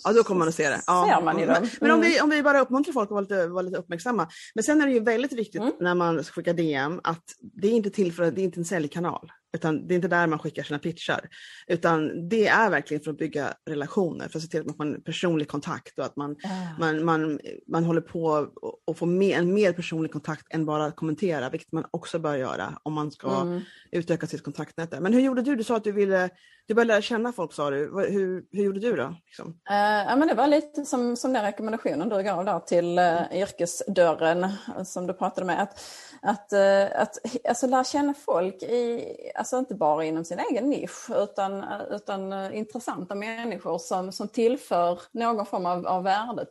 Ja, då kommer man att se det. Ja. Ser man i dem. Mm. Men om vi, om vi bara uppmuntrar folk att vara lite, vara lite uppmärksamma. Men sen är det ju väldigt viktigt mm. när man skickar DM att det är inte till för det är inte en säljkanal. Utan det är inte där man skickar sina pitchar. Utan det är verkligen för att bygga relationer, för att se till att man har personlig kontakt och att man, ah. man, man, man håller på att få mer, en mer personlig kontakt än bara att kommentera, vilket man också bör göra om man ska mm. utöka sitt kontaktnät. Men hur gjorde du? Du sa att du ville du började lära känna folk sa du. Hur, hur gjorde du då? Liksom? Uh, ja, men det var lite som, som den rekommendationen du gav där till uh, yrkesdörren som du pratade med. Att, att, uh, att alltså, lära känna folk, i, alltså inte bara inom sin egen nisch utan, utan intressanta människor som, som tillför någon form av, av värde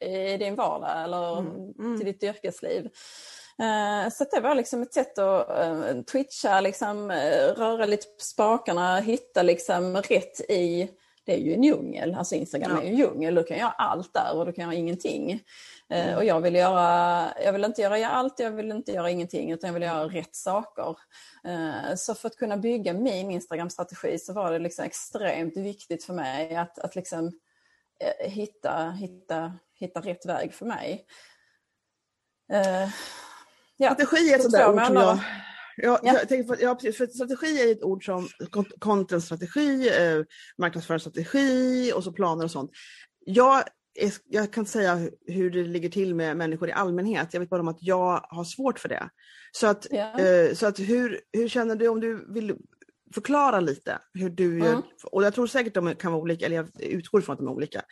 i din vardag eller mm. Mm. till ditt yrkesliv. Eh, så det var liksom ett sätt att twitcha, liksom, röra lite på spakarna, hitta liksom rätt i det är ju en djungel, alltså Instagram ja. är ju en djungel, du kan göra allt där och du kan göra ingenting. Mm. Och jag vill, göra, jag vill inte göra allt, jag vill inte göra ingenting utan jag vill göra rätt saker. Så för att kunna bygga min Instagram-strategi så var det liksom extremt viktigt för mig att, att liksom hitta, hitta, hitta rätt väg för mig. Ja, strategi är ett där ord som jag... Ja, ja. Jag tänker på, ja, för strategi är ett ord som content-strategi, eh, marknadsföringsstrategi och så planer och sånt. Jag, är, jag kan säga hur det ligger till med människor i allmänhet. Jag vet bara om att jag har svårt för det. Så att, ja. eh, så att hur, hur känner du om du vill förklara lite hur du gör, mm. och jag tror säkert de kan vara olika, eller jag utgår från att de är olika,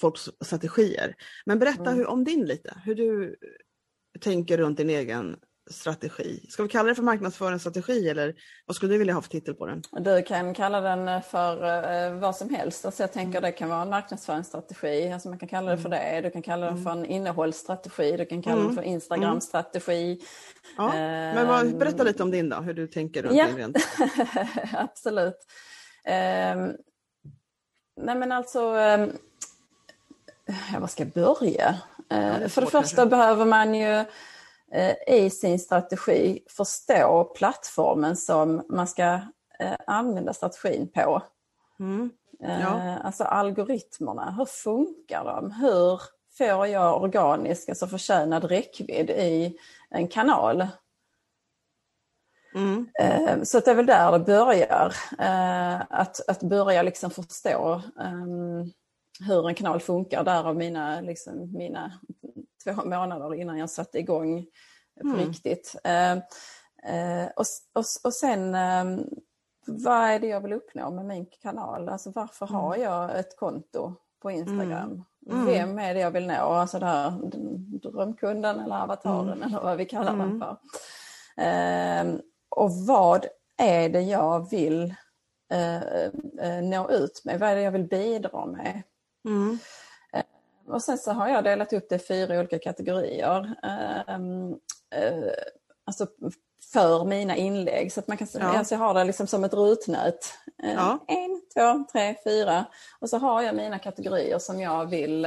folks strategier. Men berätta mm. hur, om din lite, hur du tänker runt din egen strategi. Ska vi kalla det för marknadsföringsstrategi eller vad skulle du vilja ha för titel på den? Du kan kalla den för uh, vad som helst. Alltså jag tänker det kan vara en marknadsföringsstrategi, alltså man kan kalla det för det. Du kan kalla den för en innehållsstrategi, du kan kalla mm. den för Instagram-strategi. Ja. Men vad, berätta lite om din då, hur du tänker runt ja. din rent. Absolut. Uh, nej men alltså, um, ja, var ska jag börja? Ja, för det första kanske. behöver man ju eh, i sin strategi förstå plattformen som man ska eh, använda strategin på. Mm. Eh, ja. Alltså algoritmerna, hur funkar de? Hur får jag organisk, alltså förtjänad räckvidd i en kanal? Mm. Så det är väl där det börjar. Att, att börja liksom förstå um, hur en kanal funkar, därav mina, liksom, mina två månader innan jag satte igång på mm. riktigt. Eh, eh, och, och, och sen eh, vad är det jag vill uppnå med min kanal? Alltså varför mm. har jag ett konto på Instagram? Mm. Vem är det jag vill nå? Alltså det här, drömkunden eller avataren mm. eller vad vi kallar den mm. för. Eh, och vad är det jag vill eh, eh, nå ut med? Vad är det jag vill bidra med? Och sen så har jag delat upp det i fyra olika kategorier. Ehm, eh, alltså för mina inlägg. Så att man kan ja. alltså jag har det liksom som ett rutnät. Eh, ja. En, två, tre, fyra. Och så har jag mina kategorier som jag vill...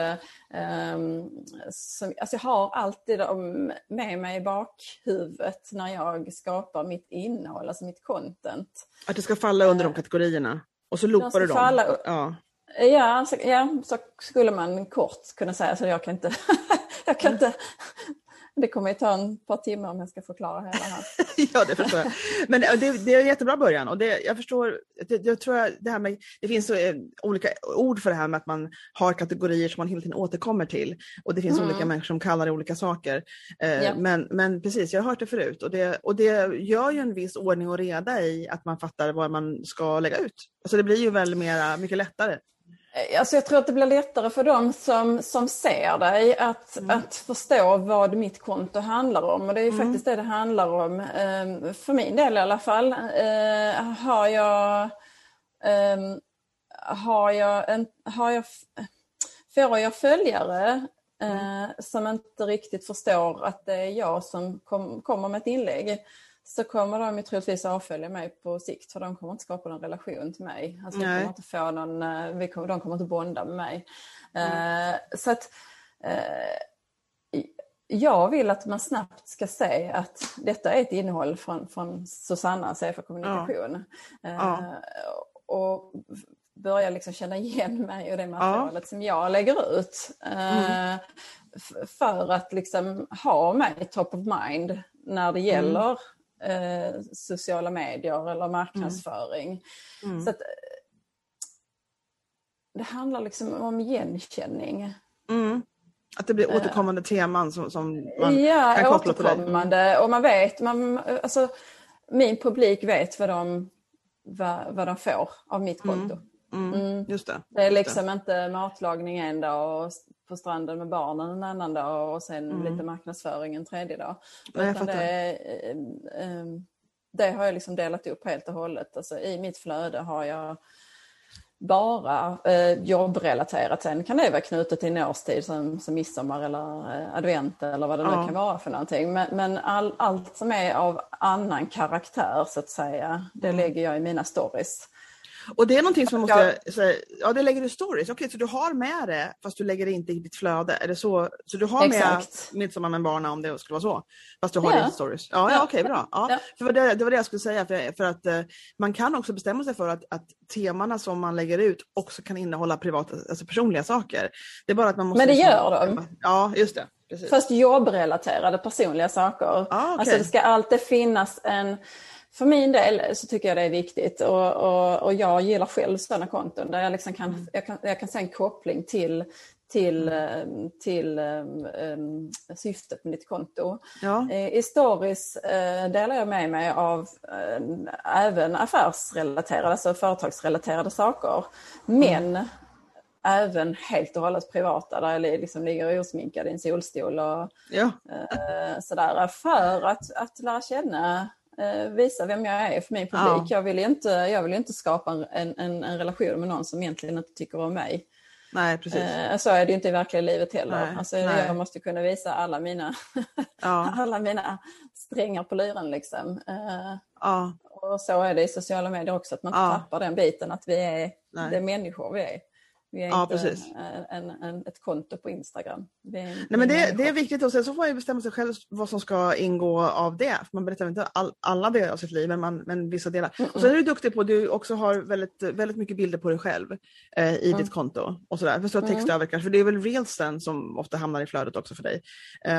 Um, som, alltså jag har alltid dem med mig i bakhuvudet när jag skapar mitt innehåll, alltså mitt content. Att det ska falla under de kategorierna? Och så loopar du dem? Falla, ja. Ja, så, ja, så skulle man kort kunna säga. Så jag kan inte, jag kan inte det kommer ju ta en par timmar om jag ska förklara hela här. ja, det förstår jag. Men det, det, är en jättebra början och det, jag förstår, det, jag tror det här med, det finns så, eh, olika ord för det här med att man har kategorier som man hela tiden återkommer till och det finns mm. olika människor som kallar det olika saker. Eh, ja. men, men precis, jag har hört det förut och det, och det gör ju en viss ordning och reda i att man fattar vad man ska lägga ut. Alltså det blir ju väldigt mera, mycket lättare. Eh, alltså jag tror att det blir lättare för dem som, som ser dig att, mm. att förstå vad mitt konto handlar om. Och det är mm. faktiskt det det handlar om. Ehm, för min del i alla fall. Eh, har jag, ehm, har jag, en, har jag får jag följare eh, som inte riktigt förstår att det är jag som kom, kommer med ett inlägg så kommer de ju troligtvis avfölja mig på sikt för de kommer inte skapa någon relation till mig. Alltså, kommer inte få någon, eh, vi kommer, de kommer inte bonda med mig. Mm. Eh, så att eh, jag vill att man snabbt ska se att detta är ett innehåll från, från Susanna, CF Kommunikation. Ja. Ja. och börja liksom känna igen mig och det materialet ja. som jag lägger ut. Mm. För att liksom ha mig top of mind när det gäller mm. Eh, sociala medier eller marknadsföring. Mm. mm. Så att, det handlar liksom om igenkänning. Mm. Att det blir återkommande teman som, som man ja, kan koppla på återkommande. Och man vet, man, alltså, min publik vet vad de, vad, vad de får av mitt konto. Mm. Mm, mm. Just det. Det är liksom det. inte matlagning en dag och på stranden med barnen en annan dag och sen mm. lite marknadsföring en tredje dag. Nej, Utan det, äh, det har jag liksom delat upp helt och hållet. Alltså, I mitt flöde har jag bara eh, jobbrelaterat. Sen kan det vara knutet till en årstid som, som midsommar eller eh, advent eller vad det ja. nu kan vara för någonting. Men, men all, allt som är av annan karaktär så att säga, det mm. lägger jag i mina stories. Och det är någonting som man måste ja. säga, ja det lägger du stories, okej okay, så du har med det fast du lägger det inte i ditt flöde, är det så? Så du har Exakt. med Midsommar med barnen om det skulle vara så? Fast du har ja. det i stories? Ja, ja okej okay, bra. Ja. För det, det var det jag skulle säga, för, för att eh, man kan också bestämma sig för att, att temana som man lägger ut också kan innehålla privata, alltså personliga saker. Det är bara att man måste... Men det liksom gör de. Ja, just det. Precis. Fast jobbrelaterade personliga saker. Ah, okay. Alltså det ska alltid finnas en för min del så tycker jag det är viktigt och, och, och jag gillar själv sådana konton där jag, liksom kan, mm. jag, kan, jag kan se en koppling till, till, mm. eh, till um, syftet med ditt konto. Ja. I stories uh, delar jag med mig av uh, även affärsrelaterade, alltså företagsrelaterade saker. Men mm. även helt och hållet privata där jag liksom ligger osminkad i en solstol och ja. uh, sådär. För att, att lära känna Eh, visa vem jag är för min publik. Ja. Jag, vill inte, jag vill inte skapa en, en, en, relation med någon som egentligen inte tycker om mig. Nej, precis. Eh, så är det inte i verkliga livet heller. Nej, alltså, nej. Jag måste kunna visa alla mina, ja. alla mina strängar på lyran. Liksom. Eh, ja. Och så är det i sociala medier också, att man inte tappar den biten att vi är, det är människor vi är. Vi är ja, inte precis. En, en, ett konto på Instagram. Nej, men det, det, är viktigt och sen så får man bestämma sig själv vad som ska ingå av det. Man berättar inte all, alla delar av sitt liv men, man, men vissa delar. Mm. Och sen är du duktig på att du också har väldigt, väldigt mycket bilder på dig själv eh, i mm. ditt konto. Och sådär. Fast du har text mm. över kanske, för det är väl reelsen som ofta hamnar i flödet också för dig.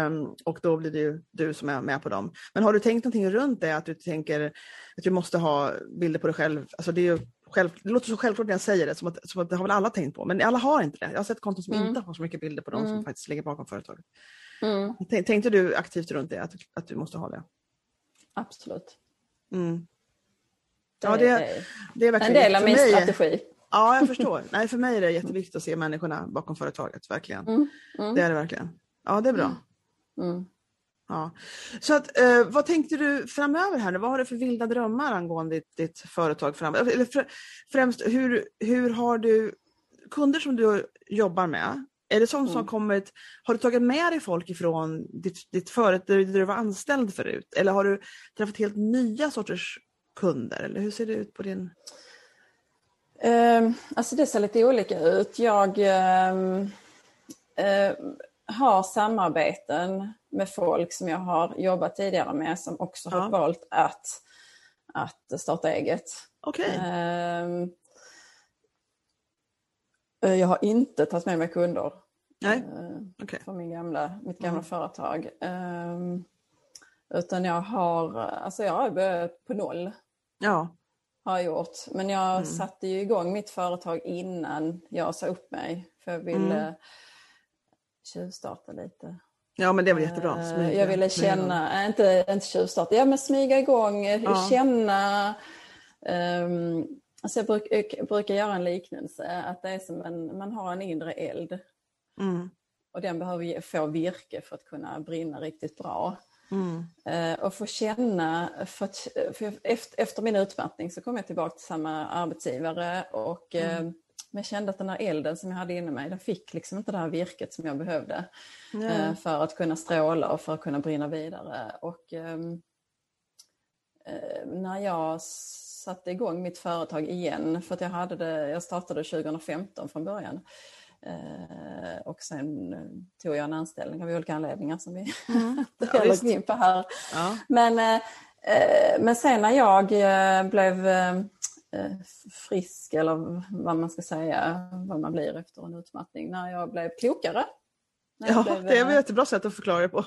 Um, och då blir det ju du som är med på dem. Men har du tänkt någonting runt det? Att du tänker att du måste ha bilder på dig själv? Alltså det är ju själv, det låter så självklart när jag säger det, som att, som att det har väl alla tänkt på, men alla har inte det. Jag har sett konton som mm. inte har så mycket bilder på dem mm. som faktiskt ligger bakom företaget. Mm. Tänkte du aktivt runt det, att, att du måste ha det? Absolut. Mm. Ja, det, det är verkligen en del av min strategi. Ja, jag förstår. Nej, för mig är det jätteviktigt att se människorna bakom företaget, verkligen. Mm. Mm. Det är det verkligen. Ja, det är bra. Ja. Så att, eh, vad tänkte du framöver här nu? Vad har du för vilda drömmar angående ditt, ditt företag framöver? Eller främst, hur, hur har du kunder som du jobbar med? Är det sånt mm. som kommit, har du tagit med dig folk ifrån ditt, ditt företag där du var anställd förut? Eller har du träffat helt nya sorters kunder? Eller hur ser det ut på din... Um, alltså det ser lite olika ut. Jag um, uh, har samarbeten med folk som jag har jobbat tidigare med som också ja. har valt att, att starta eget. Okay. Ehm, eh, jag har inte tagit med mig kunder Nej. Eh, okay. från min gamla, mitt gamla mm. företag. Um, utan jag har, alltså jag har börjat på noll. Ja. Har jag gjort. Men jag mm. satte ju igång mitt företag innan jag sa upp mig. För jag ville mm. Tjuvstarta lite. Ja men det var jättebra. Eh, smyga, jag ville känna, smyga. inte, inte tjuvstarta, ja men smyga igång, eh, ja. känna. Um, alltså jag, bruk, jag brukar göra en liknelse, att det är som en, man har en inre eld. Mm. Och den behöver få virke för att kunna brinna riktigt bra. Mm. Uh, och få känna, för, att, för efter, efter, min utmattning så kom jag tillbaka till samma arbetsgivare och mm. uh, men jag kände att den här elden som jag hade inom mig, den fick liksom inte det här virket som jag behövde mm. för att kunna stråla och för att kunna brinna vidare. Och ehm, eh, när jag satte igång mitt företag igen, för att jag, hade det, jag startade 2015 från början, Eh, och sen tog jag en anställning av olika anledningar som vi mm. inte går in på här. Ja. Men, men sen när jag blev frisk eller vad man ska säga, vad man blir efter en utmattning, när jag blev klokare. Ja, blev, det är ett jättebra sätt att förklara det på.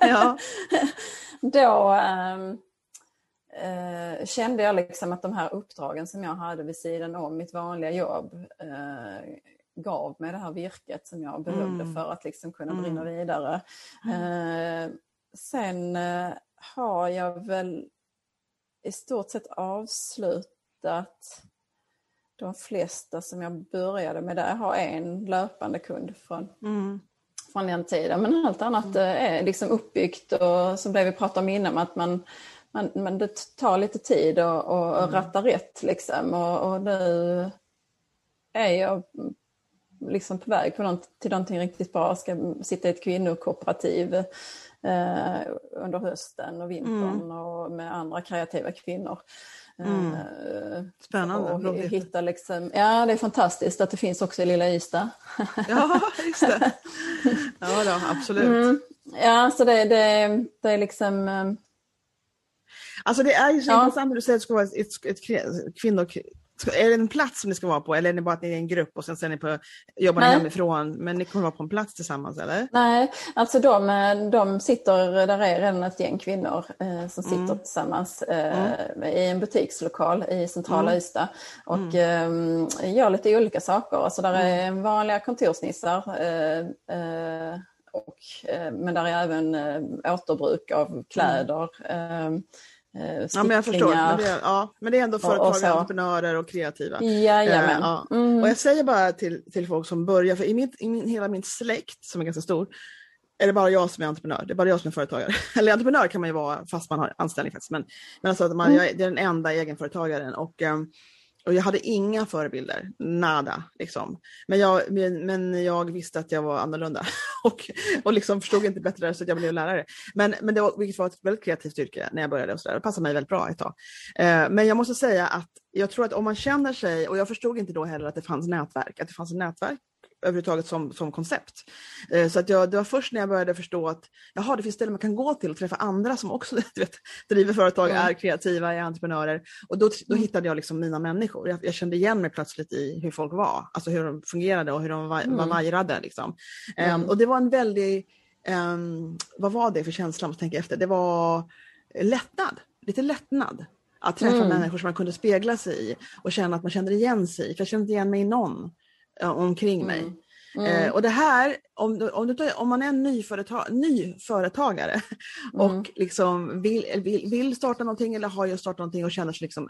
ja. Då ähm, äh, kände jag liksom att de här uppdragen som jag hade vid sidan om mitt vanliga jobb äh, gav mig det här virket som jag behövde mm. för att liksom kunna mm. brinna vidare. Äh, sen har jag väl i stort sett avslutat att de flesta som jag började med där har en löpande kund från, mm. från den tiden. Men allt annat mm. är liksom uppbyggt och som det vi pratade om innan att man, man, man det tar lite tid att och, mm. ratta rätt liksom. Och, och nu är jag liksom på väg på något, till någonting riktigt bra. Jag ska sitta i ett kvinnokooperativ eh, under hösten och vintern mm. och med andra kreativa kvinnor. Mm. Eh, Spännande. Och hitta liksom, ja, det är fantastiskt att det finns också i lilla Ystad. ja, just det. Ja, då, absolut. Mm. Ja, så det, det, det är liksom... Eh, alltså det är ju så ja. intressant när du säger att det ska vara ett, ett, ett kvinnor, är det en plats som ni ska vara på eller är det bara att ni är en grupp och sen, sen är ni på, jobbar ni hemifrån men ni kommer vara på en plats tillsammans eller? Nej, alltså de, de sitter, där är redan ett gäng kvinnor eh, som sitter mm. tillsammans eh, mm. i en butikslokal i centrala mm. Ystad och mm. eh, gör lite olika saker. Alltså där är mm. vanliga kontorsnissar eh, eh, och, eh, men där är även återbruk av kläder eh, Ja, men jag förstår. Men det, ja, men det är ändå företagare, entreprenörer och kreativa. Jajamän. Eh, ja. Mm. Och jag säger bara till, till folk som börjar, för i, mitt, i min, hela min släkt som är ganska stor, är det bara jag som är entreprenör. Det är bara jag som är företagare. Eller entreprenör kan man ju vara fast man har anställning faktiskt. Men, men alltså att man, mm. jag, det är den enda egenföretagaren. Och, um, och jag hade inga förebilder, nada. Liksom. Men, jag, men, men jag visste att jag var annorlunda och, och liksom förstod inte bättre så jag blev lärare. Men, men det var, vilket var ett väldigt kreativt yrke när jag började och så där. Det passade mig väldigt bra ett tag. Eh, men jag måste säga att jag tror att om man känner sig, och jag förstod inte då heller att det fanns nätverk, att det fanns nätverk överhuvudtaget som, som koncept. Eh, så att jag, det var först när jag började förstå att jaha, det finns ställen man kan gå till och träffa andra som också vet, driver företag, mm. är kreativa, är entreprenörer. Och då, då mm. hittade jag liksom mina människor. Jag, jag, kände igen mig plötsligt i hur folk var, alltså hur de fungerade och hur de var, mm. var vajrade. Liksom. Um, och det var en väldig, um, vad var det för känsla, måste tänka efter, det var lättnad, lite lättnad. Att träffa mm. människor som man kunde spegla sig i och känna att man kände igen sig För jag kände inte igen mig i någon omkring mig. Mm. Mm. Eh, och det här, om, om, du, om man är en ny, företag, ny företagare och mm. liksom vill, vill, vill, starta någonting eller har just startat någonting och känner sig liksom,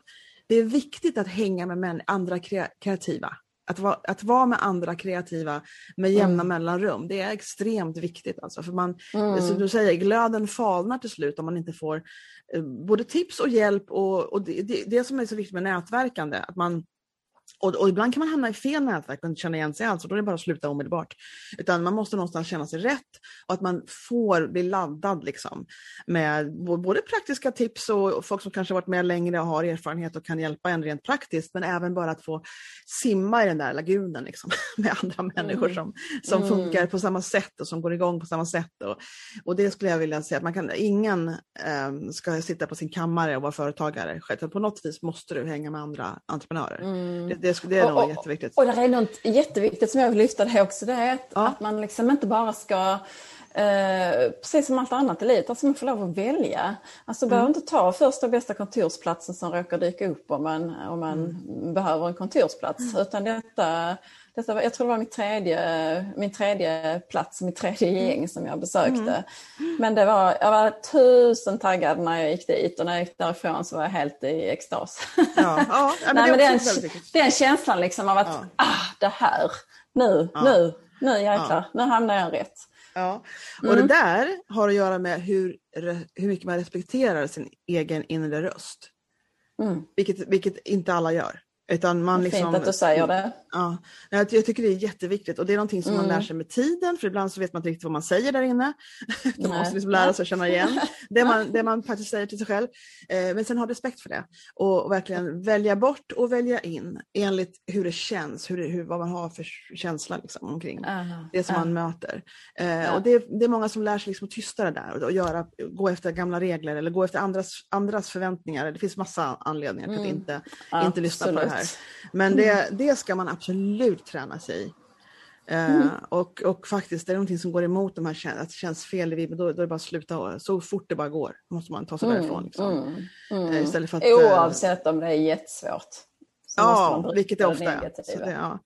det är viktigt att hänga med män, andra kreativa. Att, va, att vara med andra kreativa med jämna mm. mellanrum, det är extremt viktigt. Alltså, för man, mm. som du säger, glöden falnar till slut om man inte får eh, både tips och hjälp och, och det, det, det som är så viktigt med nätverkande, att man och, och, ibland kan man hamna i fel nätverk och inte känna igen sig alls och då är det bara att sluta omedelbart. Utan man måste någonstans känna sig rätt och att man får bli laddad liksom, med både praktiska tips och folk som kanske varit med längre och har erfarenhet och kan hjälpa en rent praktiskt men även bara att få simma i den där lagunen liksom, med andra människor mm. som, som mm. funkar på samma sätt och som går igång på samma sätt. Och, och det skulle jag vilja säga att man kan, ingen um, ska sitta på sin kammare och vara företagare. På något vis måste du hänga med andra entreprenörer. Mm. Det, det, är nog jätteviktigt. Och, och det är något jätteviktigt som jag vill lyfta det också. Det är att, ja. att man liksom inte bara ska Eh, precis som allt annat i livet, alltså man får lov att välja. Alltså mm. behöver inte ta första bästa kontorsplatsen som råkar dyka upp om man, om man mm. behöver en kontorsplats. Mm. Utan detta, detta, jag tror det var min tredje, min tredje plats, mitt tredje mm. gäng som jag besökte. Mm. Men det var, jag var tusen taggad när jag gick dit och när jag gick därifrån så var jag helt i extas. Ja, ja, men Nej, det, är men den, den känslan liksom av att, ja. ah, det här, nu, ja. nu, nu jäklar, ja. nu hamnar jag rätt. Ja, och mm. det där har att göra med hur, hur mycket man respekterar sin egen inre röst. Mm. Vilket, vilket inte alla gör. Utan man liksom, Fint att du säger det. Ja, jag, jag tycker det är jätteviktigt och det är någonting som Mm. man lär sig med tiden för ibland så vet man inte riktigt vad man säger där inne. Man måste liksom lära sig att känna igen det man, det man faktiskt säger till sig själv. Eh, men sen ha respekt för det och verkligen välja bort och välja in enligt hur det känns, hur hur, vad man har för känsla liksom, omkring Aha. det som Ja. man möter. Eh, och det, är- det är många som lär sig liksom att tysta det där och, och göra, gå efter gamla regler eller gå efter andras, andras förväntningar. Det finns massa anledningar till att Mm. inte, inte lyssna på det här. Absolut. Men det, det ska man absolut träna sig i. Eh, Mm. och, och faktiskt, det är någonting som går emot de här att det känns fel i livet, då, då är det bara att sluta. Så fort det bara går måste man ta sig därifrån. Liksom. Mm, mm. Eh, istället för att, eh, Oavsett om det är jättesvårt. så Ja, vilket det ofta är. Så det, ja.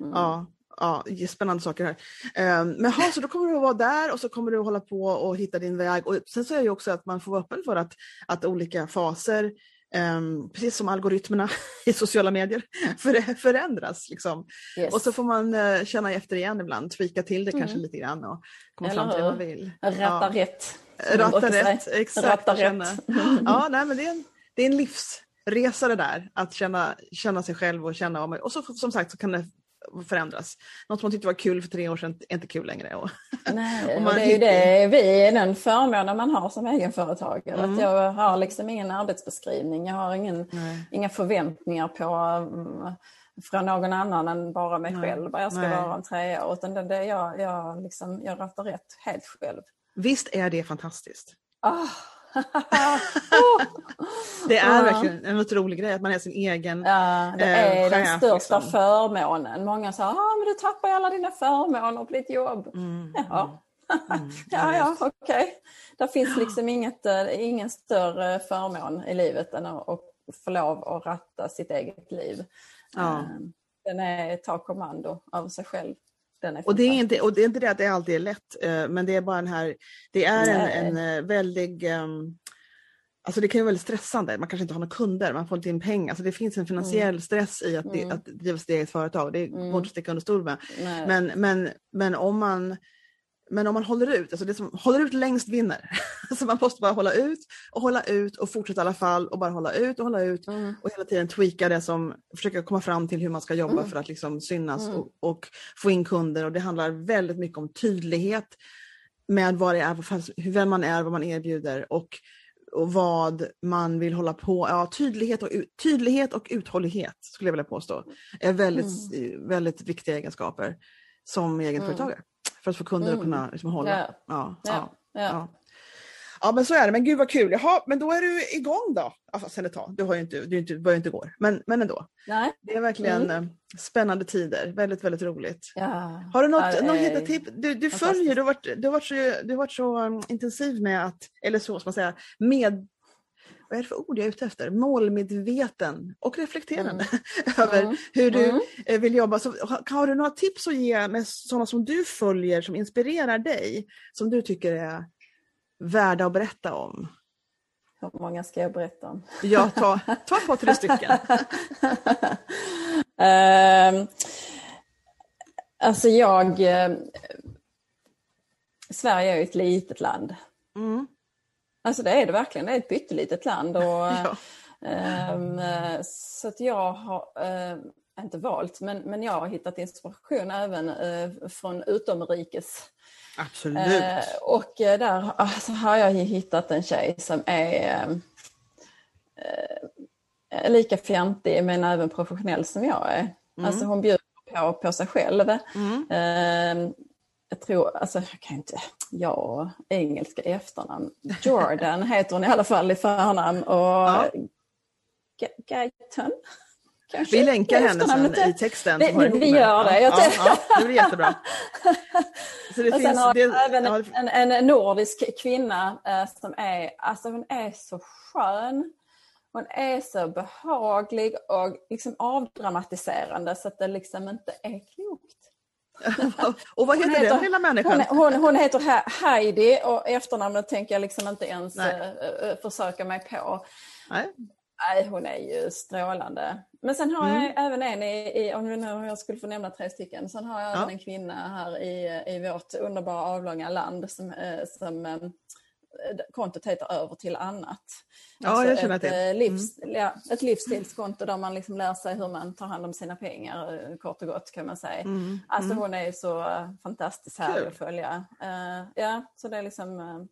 Mm. Ja, ja, är spännande saker här. Eh, men ha, så då kommer du att vara där och så kommer du att hålla på och hitta din väg. Och sen så är det också att man får vara öppen för att, att olika faser, ehm, precis som algoritmerna i sociala medier, för, förändras. Liksom. Yes. Och så får man eh, känna efter igen ibland, tweaka till det kanske Mm. lite grann och komma Eller fram till vad man vill. Ratta Ja. rätt. Ratta rätt, säga. exakt. Ratta rätt. Ja, nej, men det är en, det är en livsresa det där, att känna, känna sig själv och känna man, och så som sagt så kan det förändras. Något som man tyckte var kul för tre år sedan är inte kul längre. Och, Nej, och man det är ju det vi är den förmånen man har som egenföretagare. Mm. Att jag har liksom ingen arbetsbeskrivning, jag har ingen, nej. inga förväntningar på mm, från någon annan än bara mig Nej. själv vad jag ska Nej. vara om tre år. Utan det, det, jag, jag, liksom, jag rattar rätt helt själv. Visst är det fantastiskt? Ah. Det är Ja. verkligen en otrolig grej att man är sin egen... Ja, det Eh, är den chef, största liksom. förmånen. Många säger ah, men du tappar alla dina förmåner på ditt jobb. Mm, Jaha. mm, Ja, ja, just. okej. Det finns liksom inget, eh, ingen större förmån i livet än att, att få lov att ratta sitt eget liv. Ja. Eh, Den är ta kommando över sig själv. Och det, är inte, och det är inte det att det alltid är lätt, eh, men det är bara den här, det är en, en eh, väldig, ehm, alltså det kan ju vara väldigt stressande, man kanske inte har några kunder, man får inte in pengar, så det finns en finansiell stress i att, Mm. att driva sitt eget företag, det går Mm. inte att sticka under stol med. Men, men, men, om man, men om man håller ut, alltså det som håller ut längst vinner. så man måste bara hålla ut och hålla ut och fortsätta i alla fall och bara hålla ut och hålla ut Mm. och hela tiden tweaka det som, försöka komma fram till hur man ska jobba Mm. för att liksom synas Mm. och, och få in kunder och det handlar väldigt mycket om tydlighet med vad det är, hur- vem man är, vad man erbjuder och, och vad man vill hålla på Ja, tydlighet och, tydlighet och uthållighet skulle jag vilja påstå är väldigt, väldigt viktiga egenskaper som egenföretagare. För att få kunder att Mm. kunna liksom, hålla. Ja. Ja, Ja. ja. Ja. Men så är det, men gud vad kul. Jaha, men då är du igång då? Alltså, sen ett tag, du, har inte, du inte, börjar inte igår, men, men ändå. Nej. Det är verkligen eh, spännande tider, väldigt väldigt roligt. Ja. Har du något, Ja, något hittat tips? Du, du följer, du har varit, du har varit så, du har varit så um, intensiv med att, eller så ska man säga, med vad är det för ord jag är ute efter? Målmedveten och reflekterande över Mm. hur du Mm. eh, vill jobba. Så, har, du några tips att ge med sådana som du följer som inspirerar dig? Som du tycker är värda att berätta om? Hur många ska jag berätta om? Ja, ta, ta par, tre stycken. Ehm, alltså jag... eh, Sverige är ju ett litet land. Mm. Alltså det är det verkligen. Det är ett pyttelitet land. Och, Ja. ehm, eh, så att jag har, eh, inte valt, men, men jag har hittat inspiration även eh, från utomrikes. Absolut. Eh, och eh, där alltså, har jag hittat en tjej som är eh, lika fjantig men även professionell som jag är. Alltså hon bjuder på, på sig själv. Mm. Jag tror, alltså jag kan inte, ja, engelska efternamn. Jordan heter hon i alla fall i förnamn och Ja. Ga- Guyton. kanske Vi länkar henne sen i texten. Vi- vi- vi gör det. Ja, ja, det blir jättebra. Så det Och sen finns, har det, även ja, en, en nordisk kvinna eh, som är, alltså hon är så skön. Hon är så behaglig och liksom avdramatiserande så att det liksom inte är klokt. och vad heter, Hon heter- den lilla människan? Hon, hon, hon heter Ha- Heidi och efternamnet tänker jag liksom inte ens Nej. eh, eh, försöka mig på. Nej. Nej, hon är ju strålande. Men sen har Mm. jag även en i, i om jag skulle få nämna tre stycken, sen har jag Ja. även en kvinna här i, i vårt underbara avlånga land som, eh, som kontot heter Över till annat. Ja, alltså jag känner ett, det. Livs, mm. ja, ett livsstilskonto där man liksom lär sig hur man tar hand om sina pengar kort och gott kan man säga. Mm. Alltså mm. hon är så fantastiskt härlig att följa. Uh, ja, så det är liksom Eh,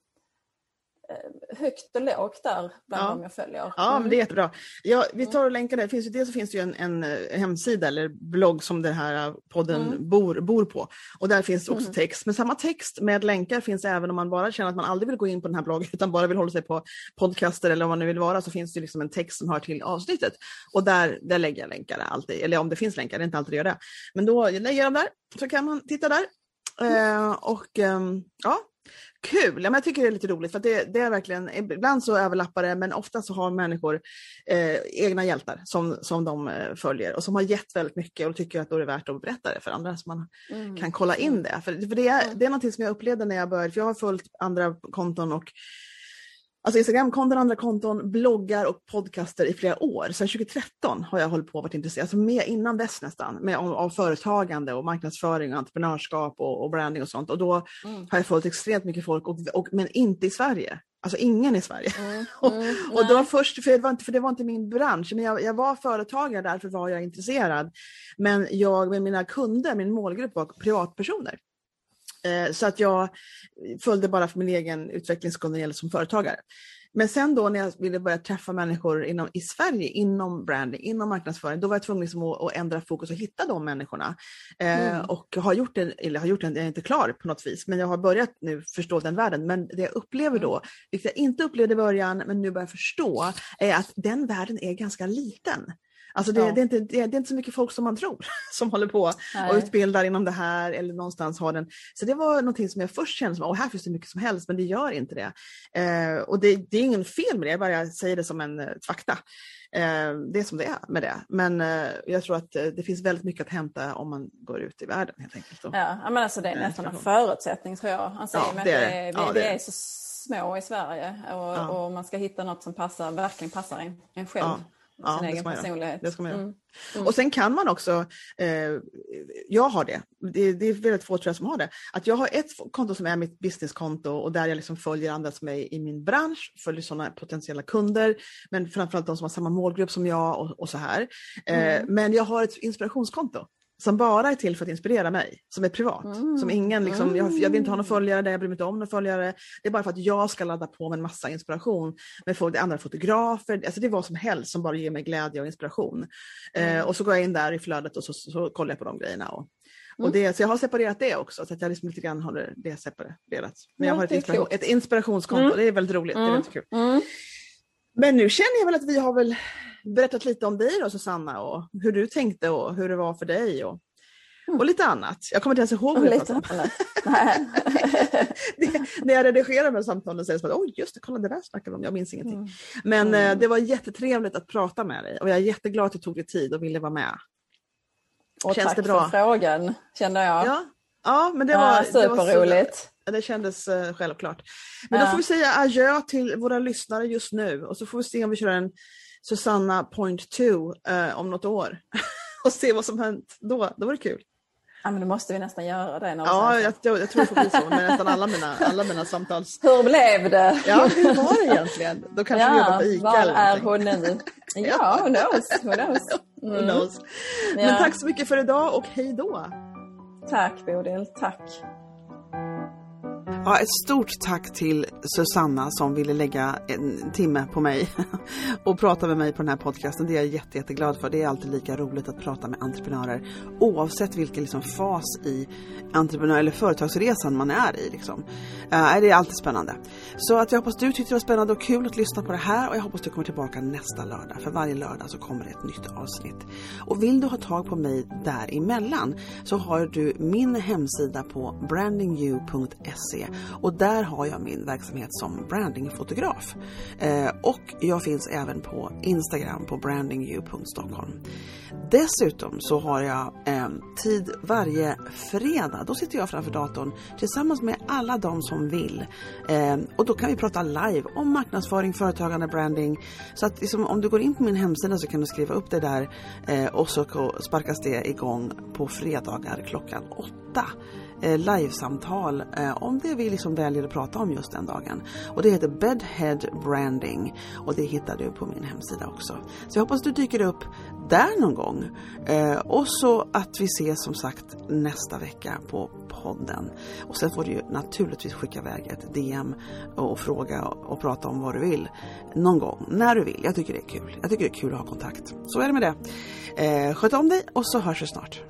högt och lågt där bland ja. dem jag följer. Mm. Ja, men det är jättebra. Ja, vi tar och länkar det. det finns ju, dels så finns det ju en, en, eh, hemsida eller blogg som den här podden mm. bor, bor på. Och där finns också mm. text. Men samma text med länkar finns även om man bara känner att man aldrig vill gå in på den här bloggen utan bara vill hålla sig på podcaster eller om man nu vill vara så finns det liksom en text som hör till avsnittet. Och där, där lägger jag länkar alltid. Eller om det finns länkar, det är inte alltid det gör det. Men då lägger jag dem där så kan man titta där. Mm. Eh, och eh, ja, kul. Ja, men jag tycker det är lite roligt för det, det, är verkligen, ibland så överlappar det men ofta så har människor eh, egna hjältar som, som de eh, följer och som har gett väldigt mycket och tycker att då är det värt att berätta det för andra så man mm. kan kolla in det. För, för det, är, det är något som jag upplevde när jag började, för jag har följt andra konton och Alltså Instagramkonton, andra konton, bloggar och podcaster i flera år. Sedan 2013 har jag hållit på och varit intresserad, alltså mer innan dess nästan, med, av, av företagande och marknadsföring och entreprenörskap och, och branding och sånt. Och då mm. har jag följt extremt mycket folk, och, och, men inte i Sverige. Alltså ingen i Sverige. Mm, mm, och, då först, för det, var inte, för det var inte min bransch, men jag, jag var företagare, därför var jag intresserad. Men jag med mina kunder, min målgrupp var privatpersoner. Eh, så att jag följde bara för min egen utvecklingsskuld när det gäller som företagare. Men sen då när jag ville börja träffa människor inom, i Sverige inom branding, inom marknadsföring, då var jag tvungen liksom att, att, ändra fokus och hitta de människorna. Eh, mm. Och har gjort det, eller har gjort det, jag är inte klar på något vis, men jag har börjat nu förstå den världen. Men det jag upplever då, vilket jag inte upplevde i början, men nu börjar förstå, är att den världen är ganska liten. Alltså det, ja. det, är inte, det, är inte så mycket folk som man tror som håller på Nej. och utbildar inom det här eller någonstans har den. Så det var någonting som jag först kände som, att här finns det mycket som helst, men det gör inte det. Eh, och det, det, är ingen fel med det, jag bara säger det som en uh, fakta. Eh, det är som det är med det. Men eh, jag tror att eh, det finns väldigt mycket att hämta om man går ut i världen helt enkelt. Ja, men alltså det är nästan en förutsättning tror jag. Alltså, ja, det är, det, vi, ja, det är. vi är så små i Sverige och, och, man ska hitta något som passar, verkligen passar en själv. Ja sin egen personlighet. Det ska man göra. Mm. Mm. Och sen kan man också, eh, jag har det, det, det, är väldigt få tror jag som har det, att jag har ett konto som är mitt businesskonto och där jag liksom följer andra som är i min bransch, följer sådana potentiella kunder, men framförallt de som har samma målgrupp som jag och, och så här. Eh, mm. Men jag har ett inspirationskonto som bara är till för att inspirera mig, som är privat. Mm. Som ingen, liksom, jag, jag, vill inte ha några följare där, jag bryr mig inte om några följare. Det är bara för att jag ska ladda på med en massa inspiration. Med andra fotografer, alltså det är vad som helst som bara ger mig glädje och inspiration. Eh, mm. Eh, och så går jag in där i flödet och så, så, så kollar jag på de grejerna. Och, och mm. det, så jag har separerat det också, så att jag liksom lite grann håller det separerat. Men jag har ett, inspiration, ett inspirationskonto, mm. det är väldigt roligt, det är väldigt kul. Men nu känner jag väl att vi har väl berättat lite om dig då Susanna och hur du tänkte och hur det var för dig och, och lite annat. Jag kommer inte ens ihåg hur lite annat. det, när jag redigerar här samtalen så är det som att oj just det, kolla det där snackade om, jag minns ingenting. Mm. Men mm. Eh, det var jättetrevligt att prata med dig och jag är jätteglad att du tog dig tid och ville vara med. Och Känns tack det bra? för frågan kände jag. Ja, ja men det var, ja, superroligt. Det, det kändes uh, självklart. Men ja. då får vi säga adjö till våra lyssnare just nu och så får vi se om vi kör en Susanna point two eh, om något år och se vad som hänt då. Det vore kul. Ja men då måste vi nästan göra det. Ja, jag, jag, jag, tror det får bli så med nästan alla mina, alla mina samtals... Hur blev det? Ja, hur var det egentligen? Då kanske ja, vi jobbar på ICA var eller är hon nu? Ja, who knows? Who knows? Mm. Who knows? Men ja. tack så mycket för idag och hej då! Tack Bodil, tack! Ja, ett stort tack till Susanna som ville lägga en timme på mig och prata med mig på den här podcasten. Det är jag jätte, jätteglad för. Det är alltid lika roligt att prata med entreprenörer oavsett vilken liksom fas i entreprenör eller företagsresan man är i. Liksom. Uh, det är alltid spännande. Så att jag hoppas du tyckte det var spännande och kul att lyssna på det här och jag hoppas du kommer tillbaka nästa lördag. För varje lördag så kommer det ett nytt avsnitt. Och vill du ha tag på mig däremellan så har du min hemsida på brandingyou.se och där har jag min verksamhet som brandingfotograf. Eh, och jag finns även på Instagram på brandingyou.stockholm. Dessutom så har jag eh, tid varje fredag. Då sitter jag framför datorn tillsammans med alla de som vill. Eh, och då kan vi prata live om marknadsföring, företagande, branding. Så att liksom, om du går in på min hemsida så kan du skriva upp det där eh, och så sparkas det igång på fredagar klockan åtta eh, livesamtal eh, om det vi liksom väljer att prata om just den dagen. Och det heter Bedhead Branding och det hittar du på min hemsida också. Så jag hoppas du dyker upp där någon gång. Eh, och så att vi ses som sagt nästa vecka på podden. Och sen får du ju naturligtvis skicka iväg ett DM och fråga och prata om vad du vill. Någon gång, när du vill. Jag tycker det är kul. Jag tycker det är kul att ha kontakt. Så är det med det. Eh, sköt om dig och så hörs vi snart.